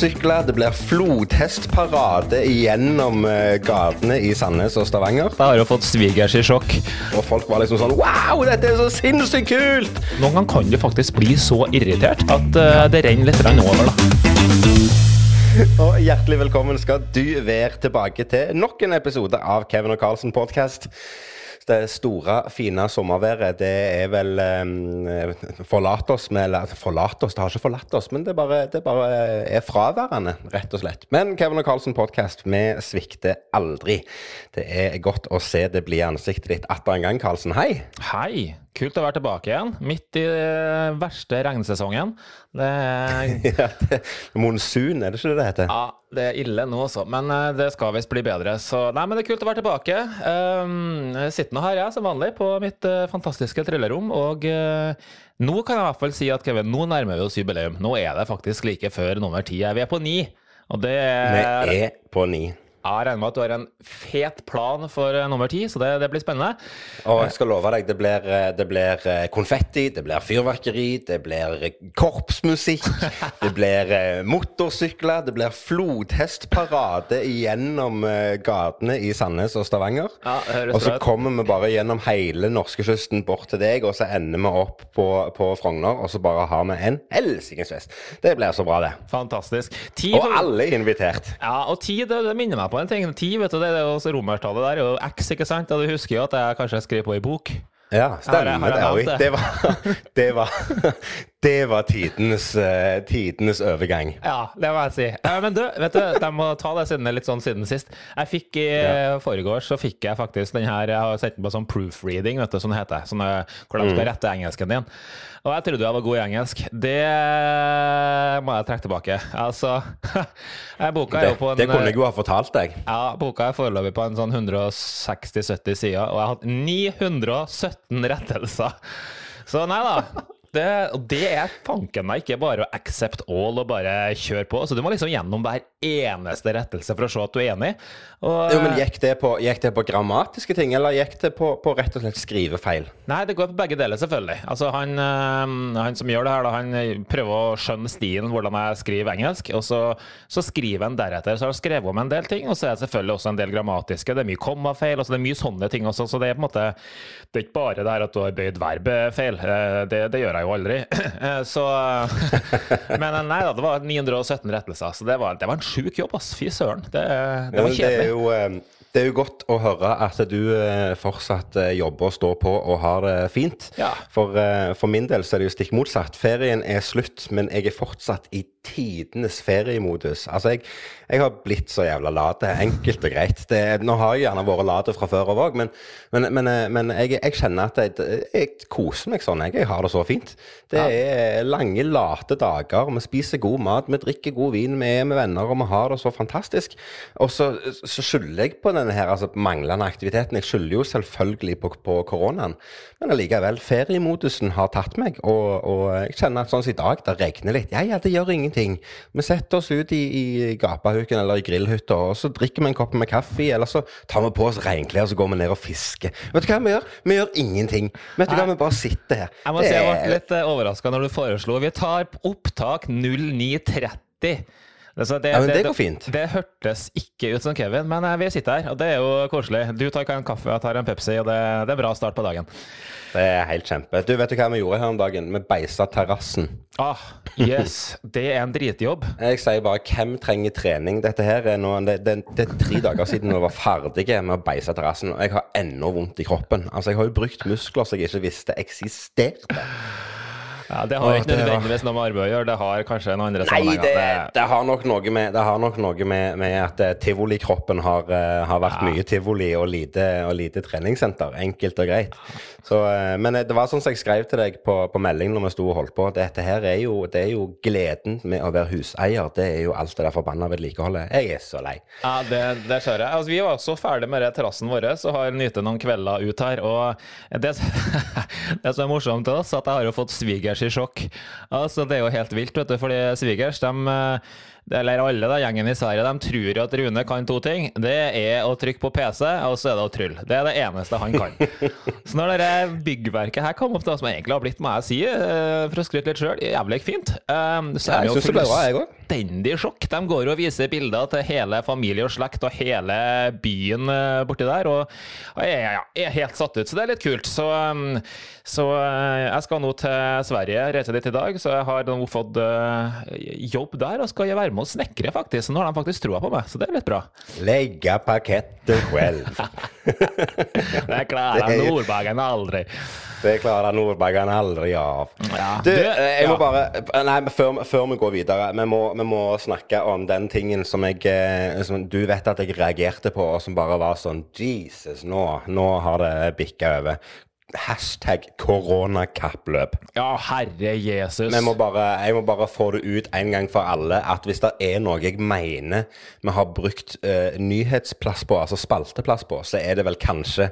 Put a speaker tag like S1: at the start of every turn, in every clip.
S1: motorsykler, det blir flodhestparade gjennom eh, gatene i Sandnes og Stavanger.
S2: Da har jo fått svigers i sjokk.
S1: Og folk var liksom sånn Wow, dette er så sinnssykt kult!
S2: Noen ganger kan du faktisk bli så irritert at uh, det renner litt over, da.
S1: Og hjertelig velkommen skal du være tilbake til nok en episode av Kevin og Carlsen podcast. Det store, fine sommerværet, det er vel um, Forlat oss med Eller forlat oss, det har ikke forlatt oss, men det bare, det bare er fraværende, rett og slett. Men Kevin og Carlsen podcast, vi svikter aldri. Det er godt å se det blide ansiktet ditt atter en gang, Carlsen. Hei!
S2: Hei! Kult å være tilbake igjen, midt i den verste regnsesongen. Det er,
S1: monsun, er det ikke det det heter?
S2: ja, det er ille nå også, men eh, det skal visst bli bedre. Så nei, men det er kult å være tilbake. Jeg sitter nå her, jeg, som vanlig, på mitt eh, fantastiske trillerom, Og eh, nå kan jeg i hvert fall si at Kevin, nå nærmer vi oss jubileum. Nå er det faktisk like før nummer ti. Vi er på ni. Og det
S1: Vi
S2: er
S1: er på ni.
S2: Jeg regner med at du har en fet plan for eh, nummer ti, så det, det blir spennende.
S1: Og jeg skal love deg, det blir, eh, det blir eh, konfetti, det blir fyrverkeri, det blir korpsmusikk, det blir motorsykler, det blir flodhestparade gjennom gatene i Sandnes og Stavanger.
S2: Ja,
S1: og så kommer vi bare gjennom hele norskekysten bort til deg, og så ender vi opp på, på Frogner, og så bare har vi en helsikes fest. Det blir så bra, det.
S2: Fantastisk. Tid,
S1: Og alle er invitert.
S2: Ja, og tid, det, det minner meg på en ting. Ti, vet du, det er jo romertallet der, og X, ikke sant? Og du husker jo at jeg kanskje skrev på i bok.
S1: Ja, stemmer
S2: Her, her
S1: det. det var, det var, det var tidenes, uh, tidenes overgang.
S2: Ja, det må jeg si. Eh, Men du, vet du, jeg må ta det siden litt sånn siden sist. Jeg fikk i ja. foregårs så fikk jeg faktisk den her Jeg har sett den på sånn proofreading, vet du, som det heter. Sånn, eh, hvor de skal
S1: jeg
S2: rette engelsken din. Og jeg trodde jeg var god i engelsk. Det må jeg trekke tilbake. Altså eh, Boka er jo på en
S1: det kunne jeg jo ha fortalt deg.
S2: Ja, boka er foreløpig på en sånn 160-70 sider, og jeg har hatt 917 rettelser. Så nei da. Det, det er fanken meg ikke bare å accept all og bare kjøre på. Så du må liksom gjennom hver eneste rettelse for å se at du er enig. Og,
S1: Jo, men Gikk det på, gikk det på grammatiske ting, eller gikk det på, på rett og slett skrivefeil?
S2: Nei, det går på begge deler, selvfølgelig. Altså, han, øh, han som gjør det her, da, han prøver å skjønne stilen, hvordan jeg skriver engelsk, og så, så skriver han deretter. Så har han skrevet om en del ting, og så er det selvfølgelig også en del grammatiske. Det er mye kommafeil, altså det er mye sånne ting også. Så det er på en måte Det er ikke bare det her at du har bøyd verbet feil. Eh, Det, det gjør jeg jo aldri. Eh, Så Men eh, nei da, det var 917 rettelser, så det var, det var en sjuk jobb, ass. Fy søren. Det, det var
S1: kjedelig. det, er jo, eh, det er jo godt å høre at du eh, fortsatt eh, jobber og står på og har det fint.
S2: Ja.
S1: For, eh, for min del så er det jo stikk motsatt. Ferien er slutt, men jeg er fortsatt i tidenes feriemodus. Altså, jeg, jeg har blitt så jævla lat. Enkelt og greit. Det, nå har jeg gjerne vært lat fra før av òg, men, men, men, men jeg, jeg kjenner at jeg, jeg koser meg sånn. Jeg, har det så fint. Det er lange, late dager. Vi spiser god mat, vi drikker god vin, vi er med venner, og vi har det så fantastisk. Og så, så skylder jeg på denne her altså, manglende aktiviteten. Jeg skylder jo selvfølgelig på, på koronaen. Men allikevel, feriemodusen har tatt meg, og, og jeg kjenner at sånn som i dag, det regner litt. Ja, ja, det gjør ingenting. Vi setter oss ut i, i gapahuken eller i grillhytta, og så drikker vi en kopp med kaffe, eller så tar vi på oss regnklær, og så går vi ned og fisker. Vet du hva vi gjør? Vi gjør ingenting. Vet du hva, vi bare sitter her.
S2: Jeg må
S1: Det
S2: si jeg ble litt overraska når du foreslo Vi tar opptak 0930. Altså, det,
S1: Ja, men det går fint.
S2: Det, hørtes ikke ut som Kevin, men eh, vi sitter her, og det er jo koselig. Du tar en kaffe, jeg tar en Pepsi, og det, det er bra start på dagen.
S1: Det er helt kjempe. Du, vet du hva vi gjorde her om dagen? Vi beisa terrassen.
S2: Ah, yes. Det er en dritjobb.
S1: Jeg sier bare hvem trenger trening? Dette her er nå det, det, det er tre dager siden vi var ferdige med å beise terrassen, og jeg har ennå vondt i kroppen. Altså, jeg har jo brukt muskler som jeg ikke visste eksisterte.
S2: Ja, det har ikke nødvendigvis noe med arbeid å gjøre, det har kanskje noen andre
S1: Nei, det, det har nok noe med, det har nok noe med, med at eh, tivolikroppen har, eh, har vært mye tivoli og lite, og lite treningssenter. Enkelt og greit. Så, eh, men eh, det var sånn som jeg skrev til deg på, på melding når vi sto og holdt på. Dette her er jo, det er jo gleden med å være huseier. Det er jo alt det der forbanna vedlikeholdet. Jeg er så lei.
S2: Ja, det, det skjønner jeg. Altså, vi var så ferdig med det terrassen vår, så har nytt noen kvelder ut her. Og det, det som er morsomt til oss, at jeg har jo fått svigers i sjokk. Altså, det er jo helt vilt, vet du. Fordi svigers, de, eller alle da, gjengen i Sverige, de tror at Rune kan to ting. Det er å trykke på PC, og så er det å trylle. Det er det eneste han kan. så når det byggverket her kom opp, da, som egentlig har blitt, må jeg si, eh, for å skryte litt sjøl, jævlig fint, um, så er det jo fullstendig sjokk. De går og viser bilder til hele familie og slekt og hele byen eh, borti der, og, jeg, er helt satt ut. Så det er litt kult. Så, um, så jeg skal nå til Sverige, reise dit i dag, så jeg har fått jobb der og skal være med og snekre, faktisk. Så nå har de faktisk troa på meg, så det er litt bra.
S1: Legge pakettet selv.
S2: det klarer Nordbagen aldri.
S1: Det klarer Nordbagen aldri av. Ja. Du, jeg må bare Nei, før, før, vi går videre, vi må, vi må, snakke om den tingen som jeg eh, som Du vet at jeg reagerte på, og som bare var sånn Jesus, nå, nå har det bikka over hashtag koronakappløp.
S2: Ja, herre Jesus.
S1: Må bare, jeg må bare få det ut en gang for alle at hvis det er noe jeg mener vi har brukt uh, nyhetsplass på, altså spalteplass på, så er det vel kanskje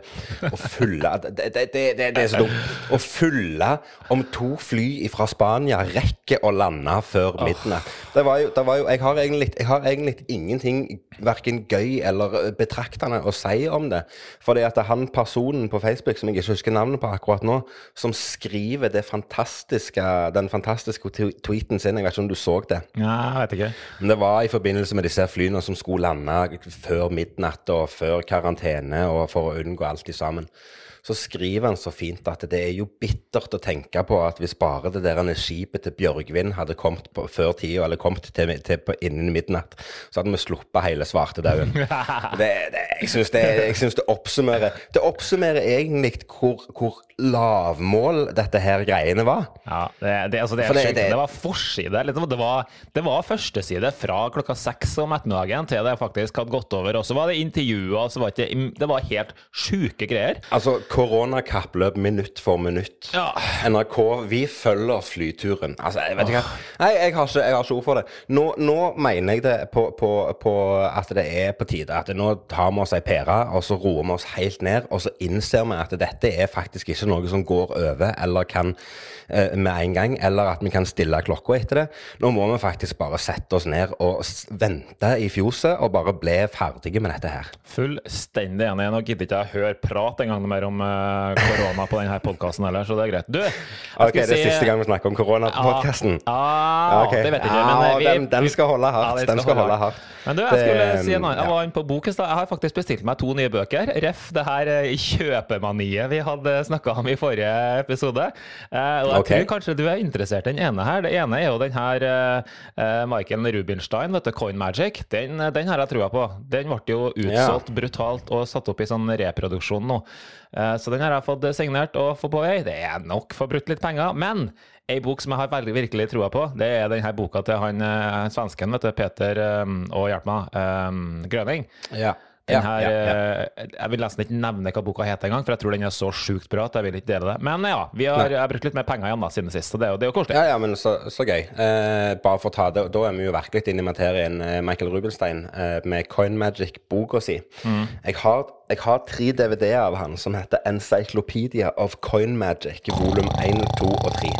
S1: å fylle det, det, det, det, er så dumt. Å fylle om to fly fra Spania rekker å lande før midnatt. Det var jo, det var jo jeg, har egentlig, jeg har egentlig ingenting verken gøy eller betraktende å si om det. Fordi at han personen på Facebook som jeg ikke husker navnet navnet på akkurat nå, som skriver fantastiske, den fantastiske tweeten sin. Jeg vet ikke om du så det?
S2: Ja, jeg vet ikke.
S1: Men det var i forbindelse med disse flyene som skulle lande før midnatt og før karantene, og for å unngå alt sammen så skriver han så fint at det er jo bittert å tenke på at hvis bare det der skipet til Bjørgvin hadde kommet på, før tida, eller kommet til, til på, innen midnatt, så hadde vi sluppet hele svartedauden. jeg syns det, det, oppsummerer Det oppsummerer egentlig hvor, hvor lavmål dette her greiene var.
S2: Ja, det, det, altså det, det, det var forside. Liksom, det var, det var førsteside fra klokka seks om ettermiddagen til det faktisk hadde gått over. Og så var det intervjuer, så var det, det var helt sjuke greier.
S1: Altså, koronakappløp minutt for minutt. Ja. NRK, vi følger flyturen. Altså, jeg vet ikke oh. Nei, jeg har ikke, jeg har ikke ord for det. Nå, nå mener jeg det på, på, på, at det er på tide. At nå tar vi oss ei pære, og så roer vi oss helt ned. Og så innser vi at dette er faktisk ikke noe som går over eller kan eh, med en gang, eller at vi kan stille klokka etter det. Nå må vi faktisk bare sette oss ned og vente i fjoset og bare bli ferdige med dette her.
S2: Fullstendig enig. Nå gidder ikke jeg høre prat engang mer om uh, korona på denne podkasten heller, så det er greit. Du,
S1: ok, det er si, siste gang vi snakker om korona på podkasten?
S2: Ja, ja, okay. det vet jeg ikke. Men
S1: ja, vi, den, den, skal holde hardt. Ja, den skal holde hardt.
S2: Men du, jeg skulle si en annen. Jeg var inne på bok Jeg har faktisk bestilt meg to nye bøker. Ref det her eh, kjøpemaniet vi hadde snakka om i forrige episode. Uh, og jeg okay. tror kanskje du er interessert i den ene her. Det ene er jo den her uh, Michael Rubinstein, vet du, Coin Magic. Den, den har jeg trua på. Den ble jo utsolgt brutalt og satt opp i sånn reproduksjon nå. Eh, så den har jeg fått signert og få på vei. Det er nok for brutt litt penger. Men ei bok som jeg har veldig virkelig troa på, det er denne boka til han eh, svensken, vet du, Peter og hjelp meg, um, Grøning.
S1: Ja.
S2: Her, ja, ja, ja. Jeg vil nesten ikke nevne hva boka heter engang, for jeg tror den er så sjukt bra at jeg vil ikke dele det. Men ja, vi har, jeg har brukt litt mer penger igjen da siden sist, så det, det er jo koselig.
S1: Ja, ja, men så, så gøy. Eh, bare for å ta det, Da er vi jo virkelig inne i materien. Eh, Michael Rubelstein eh, med Coin Magic-boka si. Mm. Jeg, har, jeg, har, tre DVD-er av han som heter Encyclopedia of Coin Magic, volum 1, 2 og 3.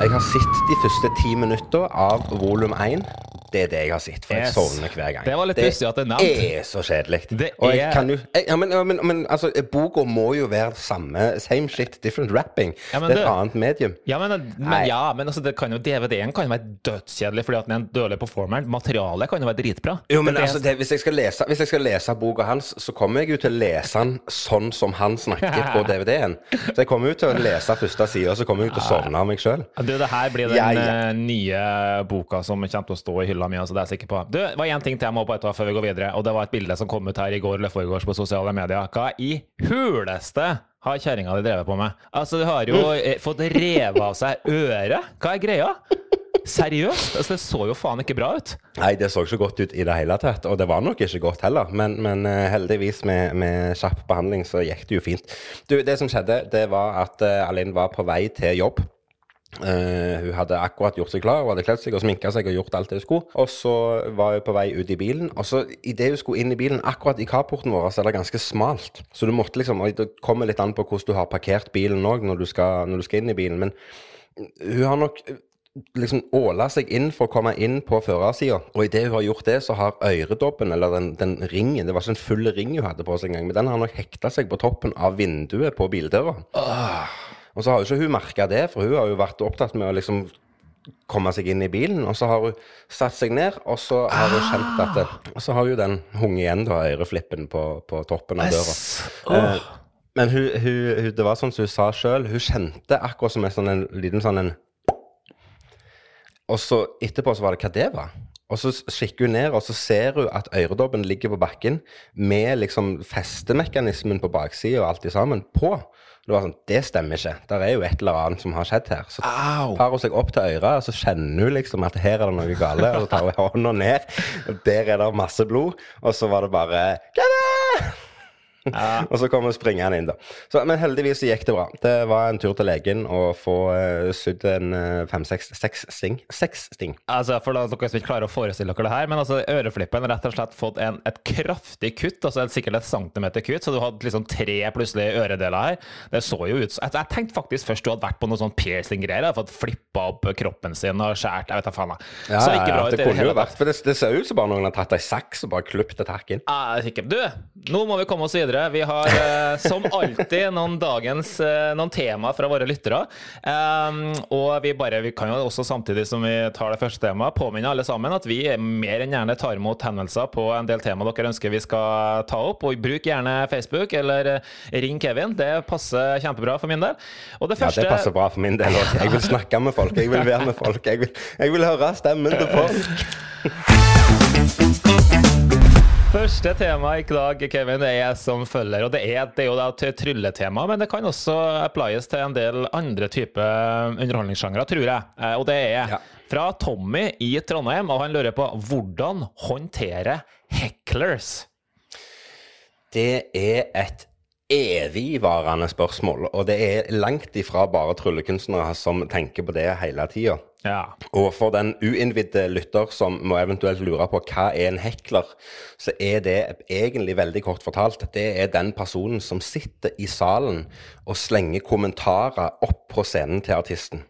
S1: Jeg har sett de første ti minutter av volum 1. Det er det jeg har sett, for jeg sovner hver gang.
S2: Det var litt pussig at det er nevnt.
S1: Det er så kjedelig. Det og jeg kan jo jeg, ja, men, men, men, altså, boka må jo være samme Same shit, different rapping. Ja, det er et det, annet medium.
S2: Ja, men, men ja, men altså, kan jo DVD-en kan jo være dødskjedelig fordi at den er en dårlig performer. Materialet kan jo være dritbra.
S1: Jo, men altså, det, hvis, jeg skal lese, hvis jeg skal lese boka hans, så kommer jeg jo til å lese den sånn som han snakker på DVD-en. Så jeg kommer jo til å lese første side, og så kommer jeg til å sovne av meg sjøl.
S2: Det her blir den ja, ja. Eh, nye boka som kommer til å stå i hylla mi, altså, det er jeg sikker på. Du, var én ting til jeg må bare ta før vi går videre, og det var et bilde som kom ut her i går eller foregårs på sosiale medier. Hva i huleste har kjerringa di drevet på med? Altså, du har jo eh, fått revet av seg øret. Hva er greia? Seriøst? Altså, det så jo faen ikke bra ut.
S1: Nei, det så ikke godt ut i det hele tatt. Og det var nok ikke godt heller. Men, men uh, heldigvis med, med, kjapp behandling så gikk det jo fint. Du, det som skjedde, det var at uh, Alin var på vei til jobb. Uh, hun hadde akkurat gjort seg klar, hun hadde kledd seg og sminka seg og gjort alt det hun skulle. Og så var hun på vei ut i bilen, og så idet hun skulle inn i bilen, akkurat i carporten vår, så er det ganske smalt. Så du måtte liksom og Det kommer litt an på hvordan du har parkert bilen òg når, når, du skal inn i bilen, men hun har nok liksom åla seg inn for å komme inn på førersida. Og idet hun har gjort det, så har øredobben, eller den, den, ringen Det var ikke en full ring hun hadde på seg engang, men den har nok hekta seg på toppen av vinduet på bildøra. Og så har jo ikke hun merka det, for hun har jo vært opptatt med å liksom komme seg inn i bilen. Og så har hun satt seg ned, og så har hun kjent at det, Og så har jo den hunget igjen, da, øreflippen på, på toppen av døra. Eh, men hun, hun, hun, det var sånn som hun sa sjøl, hun kjente akkurat som en, sånn, en liten sånn en Og så etterpå så var det hva det var. Og så kikker hun ned, og så ser hun at øredobben ligger på bakken med liksom festemekanismen på baksida og alt sammen på. Det var sånn, det stemmer ikke. Der er jo et eller annet som har skjedd her. Så
S2: Au.
S1: tar hun seg opp til øret, og så kjenner hun liksom at her er det noe galt. Og så tar hun hånda ned, og der er det masse blod. Og så var det bare Hva det? og så kom springende inn, da. Så, men heldigvis gikk det bra. Det var en tur til legen å få uh, sydd en uh, fem-seks seks sting. Seks sting.
S2: Altså, for da, dere som ikke klarer å forestille dere det her, men altså, øreflippen rett og slett fått en, et kraftig kutt, altså sikkert et centimeter kutt, så du hadde liksom tre plutselig øredeler her. Det så jo ut Jeg, jeg tenkte faktisk først du hadde vært på noe sånn piercing-greier, fått flippa opp kroppen sin og skåret, jeg vet da faen.
S1: Ja,
S2: så
S1: ja,
S2: ikke bra ut
S1: det
S2: ut.
S1: kunne jo vært For det, det ser ut som bare noen har tatt ei saks og bare klippet et hakk inn.
S2: Ja. Du, nå må vi komme oss videre. Vi har eh, som alltid noen dagens eh, noen tema fra våre lyttere. Um, og vi bare, vi kan jo også samtidig som vi tar det første temaet, påminne alle sammen at vi mer enn gjerne tar imot henvendelser på en del tema dere ønsker vi skal ta opp. Og bruk gjerne Facebook eller eh, ring Kevin. Det passer kjempebra for min del. Og det
S1: Ja, det passer bra for min del òg. Jeg vil snakke med folk. Jeg vil være med folk. Jeg vil, jeg vil høre stemmen til folk.
S2: Første tema i dag, Kevin, er som følger. Og det er, det er jo et trylletema, men det kan også applies til en del andre typer underholdningssjangre, tror jeg. Eh, Og det er fra Tommy i Trondheim, og han lurer på hvordan håndtere hecklers.
S1: Det er et evigvarende spørsmål, og det er langt ifra bare tryllekunstnere som tenker på det hele tida.
S2: Ja.
S1: Og for den uinnvidde lytter som må eventuelt lure på hva er en hekler, så er det egentlig veldig kort fortalt det er den personen som sitter i salen og slenger kommentarer opp på scenen til artisten.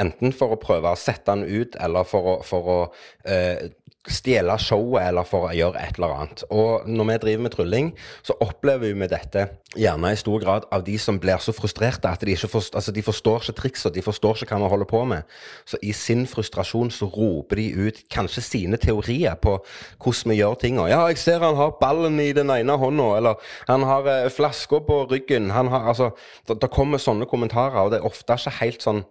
S1: Enten for å prøve å sette den ut, eller for å, for å eh, stjele showet, eller for å gjøre et eller annet. Og når vi driver med trylling, så opplever vi dette gjerne i stor grad av de som blir så frustrerte at de ikke forstår, altså de forstår ikke trikset, de forstår ikke hva vi holder på med. Så i sin frustrasjon så roper de ut kanskje sine teorier på hvordan vi gjør tinga. Ja, jeg ser han har ballen i den ene hånda, eller han har eh, flaska på ryggen. Han har altså Det det kommer sånne kommentarer, og det er ofte ikke helt sånn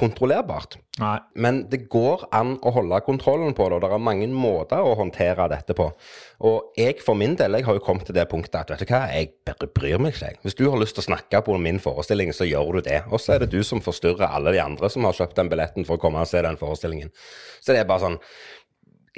S1: kontrollerbart.
S2: Nei.
S1: Men det går an å holde kontrollen på det, og det er mange måter å håndtere dette på. Og jeg for min del jeg har jo kommet til det punktet at vet du hva, jeg bare bryr meg ikke. Hvis du har lyst til å snakke på min forestilling, så gjør du det. Og så er det du som forstyrrer alle de andre som har kjøpt den billetten for å komme og se den forestillingen. Så det er bare sånn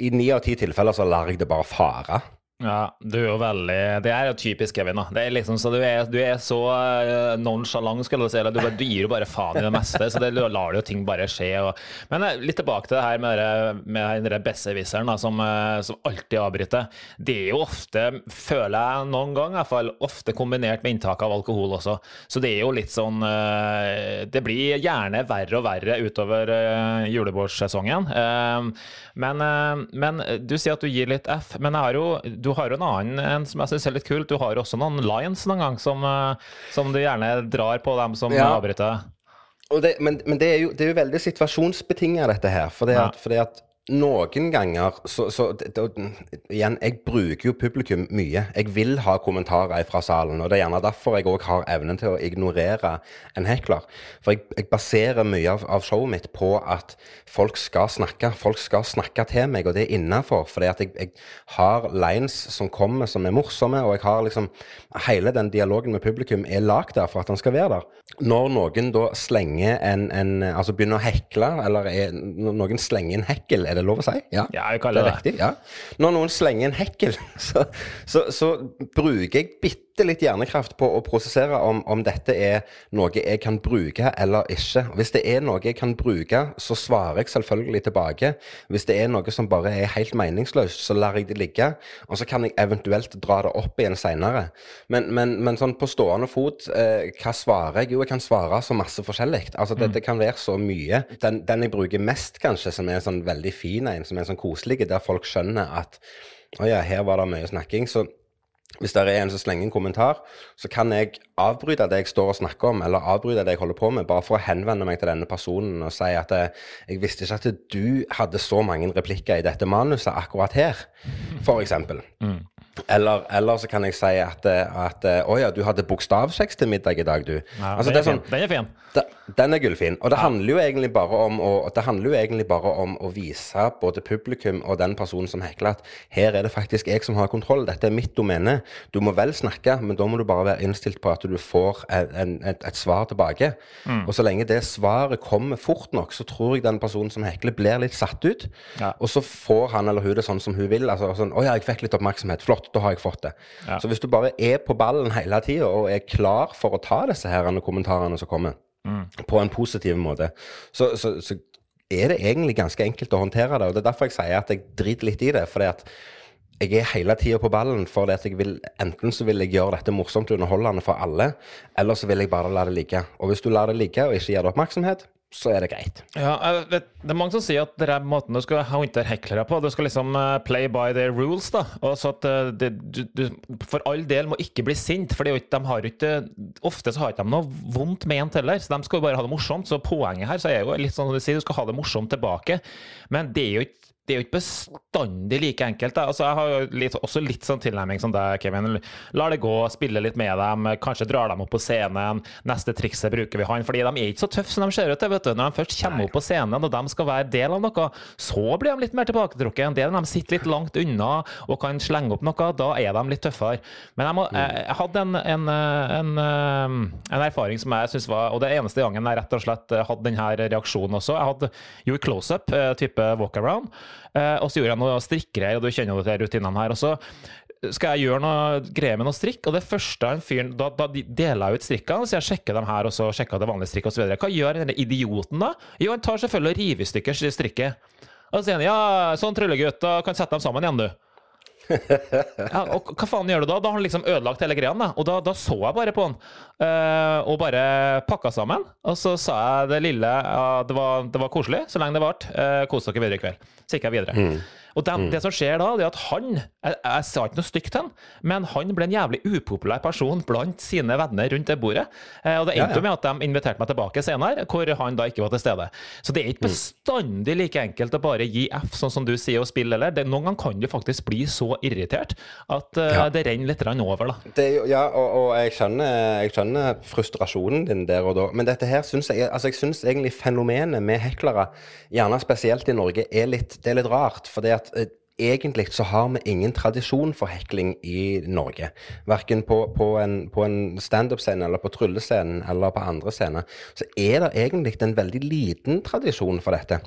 S1: I ni av ti tilfeller så lar jeg det bare fare.
S2: Ja, du er jo veldig Det er jo typisk Kevin. da. Det er liksom så Du er, du er så uh, nonchalant, skal du si. Du, du gir jo bare faen i det meste, så det lar du jo ting bare skje. Og, men eh, litt tilbake til det her med, det- med den besserwisseren som, eh, som alltid avbryter. Det er jo ofte, føler jeg noen gang i hvert fall, ofte kombinert med inntak av alkohol også. Så det er jo litt sånn eh, Det blir gjerne verre og verre utover julebordsesongen. Eh, men, eh, men du sier at du gir litt F, men jeg har jo, du har jo en annen en som jeg syns er litt kult. Du har jo også noen lines noen gang som, eh, som du gjerne drar på dem som
S1: Ja.
S2: avbryter.
S1: Og det, men men det, er jo, det er jo veldig situasjonsbetinget, dette her. Fordi
S2: Ja.
S1: at, fordi at noen ganger så, så det, Igjen, jeg bruker jo publikum mye. Jeg vil ha kommentarer fra salen. Og det er gjerne derfor jeg òg har evnen til å ignorere en hekler. For jeg, jeg baserer mye av, av showet mitt på at folk skal snakke. Folk skal snakke til meg, og det er innafor. At jeg, jeg har lines som kommer som er morsomme, og jeg har liksom Hele den dialogen med publikum er lagd der for at han skal være der. Når noen da slenger en, en Altså begynner å hekle, eller er, noen slenger en hekkel, er det lov å si? Ja,
S2: Ja, jeg kaller
S1: det
S2: det.
S1: riktig. Ja. Når noen slenger en hekkel, så, så, så bruker jeg bitte bitte litt hjernekraft på å prosessere om, om dette er noe jeg kan bruke eller ikke. Hvis det er noe jeg kan bruke, så svarer jeg selvfølgelig tilbake. Hvis det er noe som bare er helt meningsløst, så lar jeg det ligge. Og så kan jeg eventuelt dra det opp igjen seinere. Men, men, men, sånn på stående fot, eh, hva svarer jeg? Jo, jeg kan svare så masse forskjellig. Altså, det, mm. det kan være så mye. Den, den, jeg bruker mest, kanskje, som er en sånn veldig fin en, som er en sånn koselig, der folk skjønner at å ja, her var det mye snakking. så hvis det er en som slenger en kommentar, så kan jeg avbryte det jeg står og snakker om, eller avbryte det jeg holder på med, bare for å henvende meg til denne personen og si at jeg, eh, visste ikke at du hadde så mange replikker i dette manuset akkurat her, f.eks. Mm. Eller, eller, så kan jeg si at, at Å ja, du hadde bokstavsex til middag i dag, du.
S2: Ja, altså, den, er sånn, den er fin.
S1: Da, den er gullfin. Og det, ja. handler jo egentlig bare om å, det handler jo egentlig bare om å vise både publikum og den personen som hekler, at her er det faktisk jeg som har kontroll. Dette er mitt domene. Du må vel snakke, men da må du bare være innstilt på at du får en, en, et, et, svar tilbake. Mm. Og så lenge det svaret kommer fort nok, så tror jeg den personen som hekler, blir litt satt ut. Ja. Og så får han eller hun det sånn som hun vil. Altså sånn Å ja, jeg fikk litt oppmerksomhet. Flott flott, da har jeg fått det. Ja. Så hvis du bare er på ballen hele tida og er klar for å ta disse her kommentarene som kommer, mm. på en positiv måte, så, så, så, er det egentlig ganske enkelt å håndtere det. Og det er derfor jeg sier at jeg driter litt i det. fordi at jeg er hele tida på ballen, for at jeg vil, enten så vil jeg gjøre dette morsomt og underholdende for alle, eller så vil jeg bare la det ligge. Og hvis du lar det ligge og ikke gir det oppmerksomhet, så er det greit.
S2: Ja, vet, Det er mange som sier at det er måten du skal håndtere heklere på. Du skal liksom uh, play by the rules. da. Og så at uh, det, du, du, For all del må ikke bli sint, for de har ikke, ofte så har ikke de noe vondt ment heller. så De skal jo bare ha det morsomt. Så poenget her så er jo litt sånn som du sier, du skal ha det morsomt tilbake. Men det er jo ikke det er jo ikke bestandig like enkelt. Altså, jeg har jo litt, også litt sånn tilnærming som deg, Kevin. Lar det gå, spille litt med dem, kanskje drar dem opp på scenen. Neste trikset bruker vi han. Fordi de er ikke så tøffe som de ser ut til. vet du. Når de først kommer opp på scenen og de skal være del av noe, så blir de litt mer tilbaketrukket. Det når de sitter litt langt unna og kan slenge opp noe, da er de litt tøffere. Men jeg, må, mm. jeg, jeg hadde en, en, en, en, erfaring som jeg syns var Og det eneste gangen jeg rett og slett hadde denne reaksjonen også. Jeg hadde gjort close-up, eh, type walk-around. Eh, og så gjorde jeg noe strikkgreier, og du kjenner jo til rutinene her. Og så skal jeg gjøre noe greier med noe strikk, og det første en fyr Da, da deler jeg ut strikkene, så jeg sjekker dem her, og så sjekker jeg det vanlige strikket osv. Hva gjør denne idioten da? Jo, han tar selvfølgelig og river i stykker strikket. Og så sier han ja, sånn tryllegutt, da kan sette dem sammen igjen, du. Ja, og hva faen gjør du da? Da har han liksom ødelagt hele greia. Da. Og da, da, så jeg bare på han uh, og bare pakka sammen. Og så sa jeg det lille uh, det, var, det, var, koselig så lenge det varte. Uh, kos dere videre i kveld. Så gikk jeg videre. Mm. Og det, mm. det, som skjer da, det er at han Jeg, jeg sa ikke noe stygt til han, men han ble en jævlig upopulær person blant sine venner rundt det bordet. Eh, og det endte ja, ja. med at de inviterte meg tilbake senere, hvor han da ikke var til stede. Så det er ikke mm. bestandig like enkelt å bare gi F, sånn som du sier, og spille eller. Det, noen ganger kan du faktisk bli så irritert at uh, ja. det renner litt over, da.
S1: Det, ja, og, og jeg, skjønner, jeg, skjønner, frustrasjonen din der og da. Men dette her syns jeg altså jeg synes egentlig fenomenet med heklere, gjerne spesielt i Norge, er litt, det er litt rart. for det at at eh, egentlig så har vi ingen tradisjon for hekling i Norge. Verken på, på en, på en standup-scene eller på tryllescenen eller på andre scener. Så er det egentlig en veldig liten tradisjon for dette.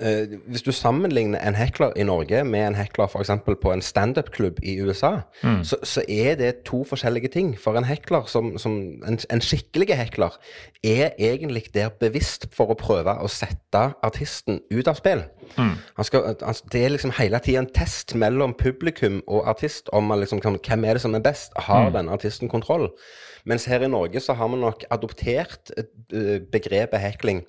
S1: Eh, hvis du sammenligner en hekler i Norge med en hekler f.eks. på en standup-klubb i USA, mm. så, så, er det to forskjellige ting. For en hekler, som, som en, en, skikkelig hekler, er egentlig der bevisst for å prøve å sette artisten ut av spill. Mm. Skal, altså, det er liksom hele tida en test mellom publikum og artist om liksom, hvem er det som er best. Har mm. denne artisten kontroll? Mens her i Norge så har vi nok adoptert uh, begrepet hekling,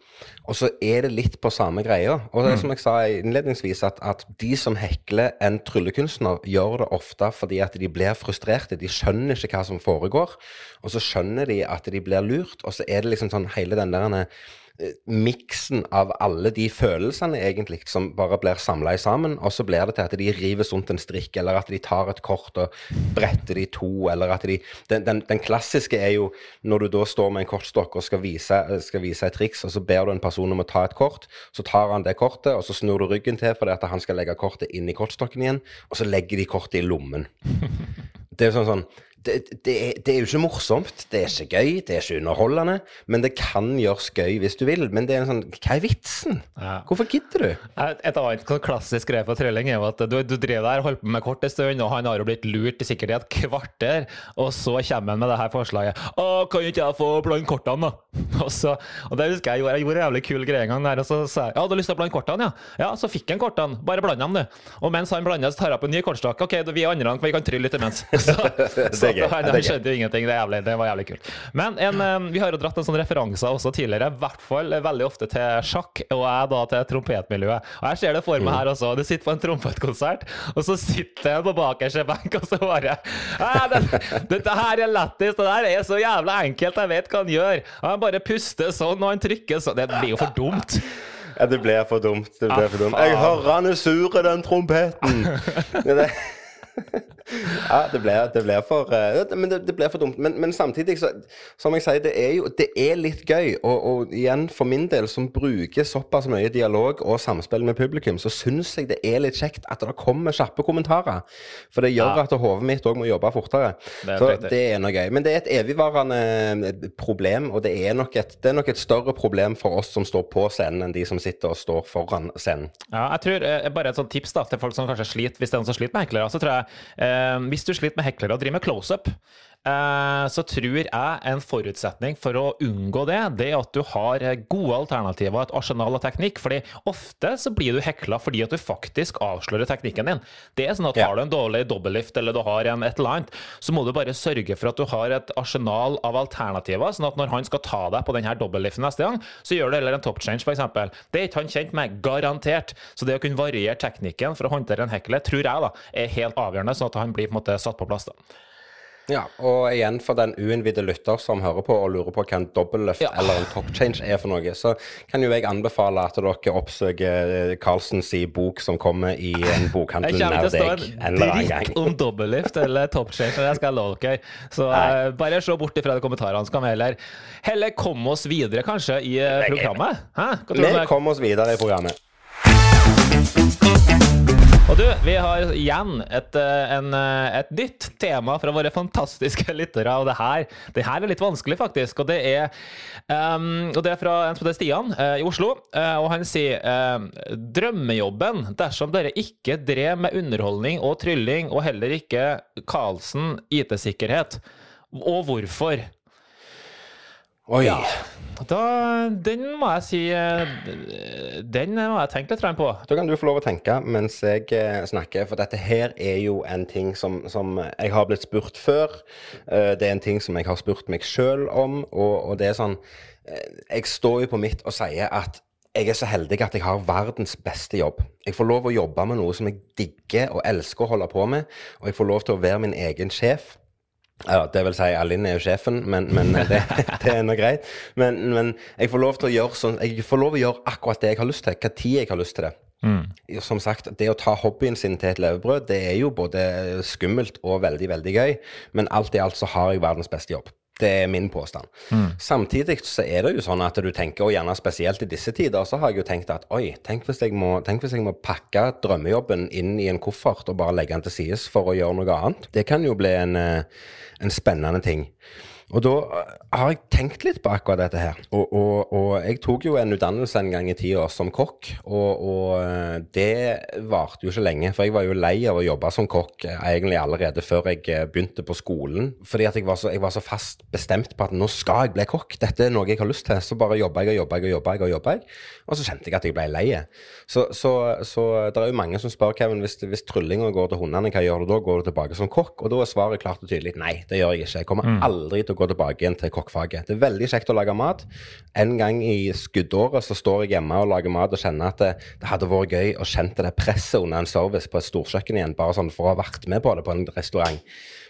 S1: og så er det litt på samme greia. Og det er mm. som jeg sa innledningsvis, at, at de som hekler en tryllekunstner, gjør det ofte fordi at de blir frustrerte. De skjønner ikke hva som foregår, og så skjønner de at de blir lurt, og så er det liksom sånn hele den der miksen av alle de følelsene egentlig som bare blir samla sammen, og så blir det til at de river rundt en strikk, eller at de tar et kort og bretter de to, eller at de Den, den, den klassiske er jo når du da står med en kortstokk og skal vise, skal vise et triks, og så ber du en person om å ta et kort, så tar han det kortet, og så snur du ryggen til fordi at han skal legge kortet inn i kortstokken igjen, og så legger de kortet i lommen. Det er sånn sånn det, det, det, er jo ikke morsomt, det er ikke gøy, det er ikke underholdende. Men det kan gjøres gøy hvis du vil. Men det er en sånn Hva er vitsen? Ja. Hvorfor gidder du?
S2: Et annet sånn klassisk greie for trylling er jo at du, du driver der, holder på med kort en stund, og han har jo blitt lurt sikkert i et kvarter, og så kommer han med det her forslaget. 'Å, kan ikke jeg få blande kortene, da?' Og, så, og det husker jeg gjorde. Jeg gjorde en jævlig kul greie en gang der, og så sa jeg 'Ja, du har lyst til å blande kortene', ja?' Ja, så fikk han kortene. Bare bland dem, du. Og mens han blander, så tar jeg opp en ny kortstokk. OK, vi andre vi kan trylle litt imens. Så, så gøy. Han, han skjønte jo ingenting. Det, jævlig, det, var jævlig kult. Men en, eh, vi har jo dratt en sånn referanse også tidligere, i hvert fall veldig ofte til sjakk, og jeg da til trompetmiljøet. Og jeg ser det for meg her også. Du sitter på en trompetkonsert, og så sitter jeg på bakerste benk, og så bare det, Dette her er lættis, det der er så jævla enkelt, jeg vet hva han gjør. Han bare puster sånn, og han trykker sånn. Det blir jo for dumt.
S1: Ja, det blir for dumt. Det blir for dumt. Jeg hører han er sur i den trompeten! Det, ja, det blir, det ble for uh, Men det, det ble for dumt. Men, men, samtidig, så, som jeg sier, det er jo det er litt gøy. Og, og, igjen, for min del, som bruker såpass mye dialog og samspill med publikum, så syns jeg det er litt kjekt at det kommer kjappe kommentarer. For det gjør ja. at hodet mitt òg må jobbe fortere. Det så det er noe gøy. Men det er et evigvarende eh, problem, og det er, nok et, det er nok et større problem for oss som står på scenen, enn de som sitter og står foran scenen.
S2: Ja, jeg tror eh, Bare et sånt tips da, til folk som kanskje sliter, hvis det er noen som sliter med heklere, så tror jeg eh, hvis du sliter med heklere og driver med close-up, Eh, så tror jeg en forutsetning for å unngå det, det er at du har gode alternativer, et arsenal av teknikk. fordi ofte så blir du hekla fordi at du faktisk avslører teknikken din. Det er sånn at Har du en dårlig dobbeltlift eller du har en et eller annet, så må du bare sørge for at du har et arsenal av alternativer, sånn at når han skal ta deg på denne dobbeltliften neste gang, så gjør du heller en top change, f.eks. Det er ikke han kjent med, garantert. Så det å kunne variere teknikken for å håndtere en hekle, tror jeg da, er helt avgjørende, sånn at han blir på en måte satt på plass. da.
S1: Ja, og igjen for den uinnvidde lytter som hører på og lurer på hva en dobbeltløft ja. eller en top change er for noe, så kan jo jeg anbefale at dere oppsøker eh, Carlsens bok som kommer i en bokhandel nær deg Jeg
S2: en eller annen dritt om dobbeltløft eller top change, skal jeg love dere. Så uh, bare se bort ifra de kommentarene, så kan vi heller, heller komme oss videre, kanskje, i uh, programmet.
S1: Hæ? Vi kommer oss videre i programmet.
S2: Og du, vi har igjen et, eh, en, eh, et, nytt tema fra våre fantastiske lyttere. Og det her, det her er litt vanskelig, faktisk. Og det er, um, og det er fra en som heter Stian uh, i Oslo. Uh, og han sier uh, drømmejobben dersom dere ikke drev med underholdning og trylling, og heller ikke Karlsen IT-sikkerhet. Og hvorfor?
S1: Oi. Ja.
S2: Da, den må jeg si eh, Den må jeg tenke litt på.
S1: Da kan du få lov å tenke mens jeg eh, snakker, for dette her er jo en ting som, som jeg har blitt spurt før. Eh, det er en ting som jeg har spurt meg sjøl om, og, og, det er sånn Jeg står jo på mitt og sier at jeg er så heldig at jeg har verdens beste jobb. Jeg får lov å jobbe med noe som jeg digger og elsker å holde på med, og jeg får lov til å være min egen sjef. Ja, det vil si, Alin er jo sjefen, men, men det, det, er nå greit. Men, men, jeg får lov til å gjøre sånn Jeg får lov til å gjøre akkurat det jeg har lyst til, hva tid jeg har lyst til det. Mm. Som sagt, det å ta hobbyen sin til et levebrød, det er jo både skummelt og veldig, veldig gøy. Men alt i alt så har jeg verdens beste jobb. Det er min påstand. Mm. Samtidig så er det jo sånn at du tenker, og gjerne spesielt i disse tider, så har jeg jo tenkt at oi, tenk hvis jeg må, hvis jeg må pakke drømmejobben inn i en koffert og bare legge den til sides for å gjøre noe annet. Det kan jo bli en, eh, en spennende ting. Og da eh, har jeg tenkt litt på akkurat dette her. Og, og, og jeg tok jo en utdannelse en gang i tida som kokk, og, og, eh, det varte jo ikke lenge. For jeg var jo lei av å jobbe som kokk eh, egentlig allerede før jeg begynte på skolen. Fordi at jeg var, så, jeg var så fast bestemt på at nå skal jeg bli kokk. Dette er noe jeg har lyst til. Så bare jobba jeg og jobba jeg og jobba jeg. Og jobba jeg. Og så kjente jeg at jeg ble lei. Så, så, så det er jo mange som spør Kevin, hvis, hvis tryllinga går til hundene, hva gjør du da? Går du tilbake som kokk? Og da er svaret klart og tydelig nei, det gjør jeg ikke. Jeg kommer mm. aldri til å gå tilbake igjen til kokkfaget. Det er veldig kjekt å lage mat. En gang i skuddåret så står jeg hjemme og lager mat og kjenner at det, det hadde vært gøy og kjente det presset under en service på et storkjøkken igjen, bare sånn for å ha vært med på det på en restaurant.